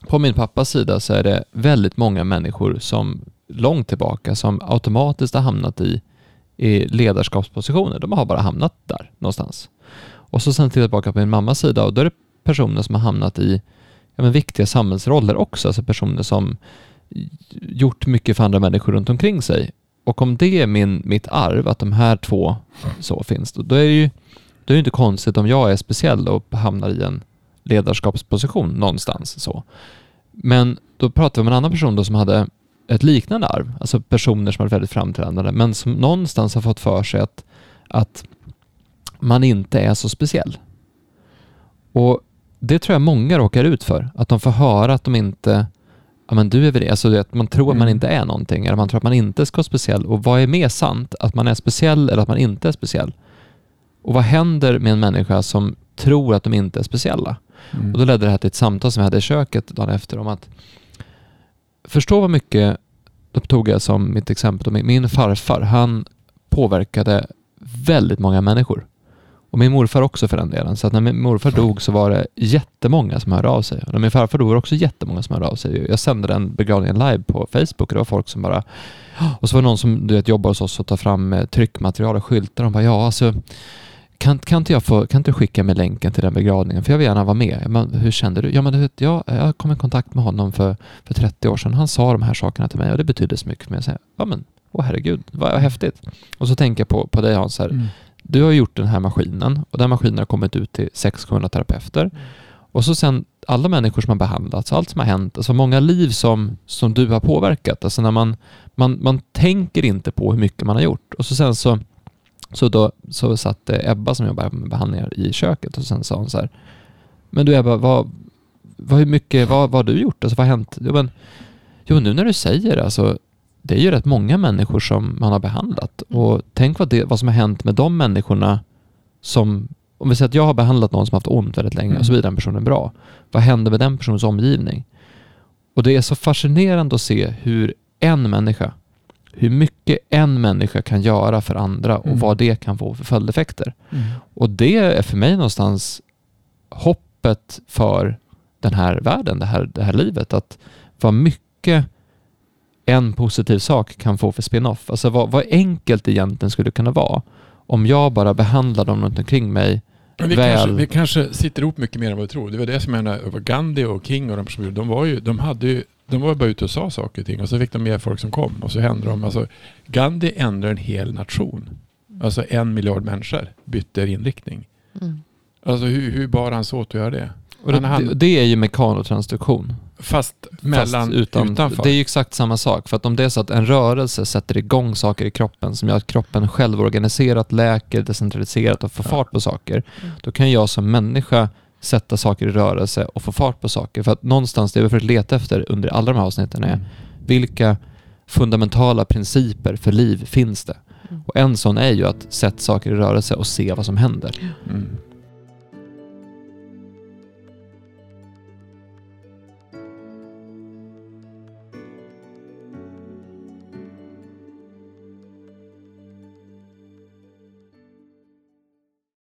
Speaker 1: på min pappas sida så är det väldigt många människor som långt tillbaka som automatiskt har hamnat i, i ledarskapspositioner. De har bara hamnat där någonstans. Och så sen tittar jag tillbaka på min mammas sida och då är det personer som har hamnat i ja, men viktiga samhällsroller också. Alltså personer som gjort mycket för andra människor runt omkring sig. Och om det är min, mitt arv, att de här två så finns, då, då är det ju då är det inte konstigt om jag är speciell och hamnar i en ledarskapsposition någonstans. så. Men då pratar vi om en annan person då som hade ett liknande arv, alltså personer som är väldigt framträdande, men som någonstans har fått för sig att, att man inte är så speciell. Och det tror jag många råkar ut för, att de får höra att de inte Ja men du är väl det, alltså att man tror att man
Speaker 3: Mm.
Speaker 1: inte är någonting, eller man tror att man inte ska vara speciell. Och vad är mer sant? Att man är speciell eller att man inte är speciell? Och vad händer med en människa som tror att de inte är speciella?
Speaker 3: Mm.
Speaker 1: Och då ledde det här till ett samtal som vi hade i köket dagen efter om att förstå vad mycket, då tog jag som mitt exempel, min, min farfar, han påverkade väldigt många människor. Och min morfar också för den delen. Så att när min morfar dog så var det jättemånga som hörde av sig. Och när min farfar dog var det också jättemånga som hörde av sig. Jag sände den begravningen live på Facebook och det var folk som bara... Och så var det någon som du vet, jobbar hos oss och tar fram eh, tryckmaterial och skyltar. De bara, ja alltså kan, kan, inte jag få, kan inte du skicka mig länken till den begravningen? För jag vill gärna vara med. Men, hur kände du? Ja, men du vet, jag, jag kom i kontakt med honom för, för 30 år sedan. Han sa de här sakerna till mig och det betydde så mycket för mig. Jag säger, ja men, åh herregud, vad häftigt. Och så tänker jag på, på dig Hans, här.
Speaker 3: Mm
Speaker 1: du har gjort den här maskinen och den maskinen har kommit ut till 600 terapeuter. Och så sen alla människor som har behandlats, allt som har hänt, alltså många liv som, som du har påverkat. Alltså när man, man, man tänker inte på hur mycket man har gjort. Och så sen så, så, då, så satt eh, Ebba som jobbar med behandlingar i köket och sen sa hon så här, men du Ebba, vad, vad, hur mycket, vad, vad har du gjort? Alltså vad har hänt? Jo, men, jo, nu när du säger det, alltså, det är ju rätt många människor som man har behandlat. Och tänk vad, det, vad som har hänt med de människorna som, om vi säger att jag har behandlat någon som haft ont väldigt länge och så
Speaker 3: Mm.
Speaker 1: vidare, den personen bra. Vad händer med den personens omgivning? Och det är så fascinerande att se hur en människa, hur mycket en människa kan göra för andra och
Speaker 3: Mm.
Speaker 1: vad det kan få för följdeffekter.
Speaker 3: Mm.
Speaker 1: Och det är för mig någonstans hoppet för den här världen, det här, det här livet. Att vad mycket en positiv sak kan få för spin-off. Alltså vad, vad enkelt det egentligen skulle kunna vara om jag bara behandlar dem runt omkring mig
Speaker 3: Men vi,
Speaker 1: väl.
Speaker 3: kanske, vi kanske sitter ihop mycket mer än vad vi tror. Det var det som jag menar, Gandhi och King och de som gjorde, de var ju, de hade ju, de var bara ute och sa saker och ting och så fick de med folk som kom och så hände de, alltså Gandhi ändrade en hel nation. Alltså en miljard människor bytte inriktning.
Speaker 2: Mm.
Speaker 3: Alltså hur, hur bar han sig åt att göra det?
Speaker 1: Och det,
Speaker 3: Han-
Speaker 1: det är ju mekanotransduktion.
Speaker 3: Fast mellan,
Speaker 1: Fast utan,
Speaker 3: utanför.
Speaker 1: Det är ju exakt samma sak. För att om det är så att en rörelse sätter igång saker i kroppen som gör att kroppen själv organiserat, läker, decentraliserat och får
Speaker 3: Ja.
Speaker 1: fart på saker.
Speaker 2: Mm.
Speaker 1: Då kan jag som människa sätta saker i rörelse och få fart på saker. För att någonstans, det vi försökt leta efter under alla de här avsnitten är
Speaker 3: Mm.
Speaker 1: vilka fundamentala principer för liv finns det?
Speaker 2: Mm.
Speaker 1: Och en sån är ju att sätta saker i rörelse och se vad som händer.
Speaker 3: Mm.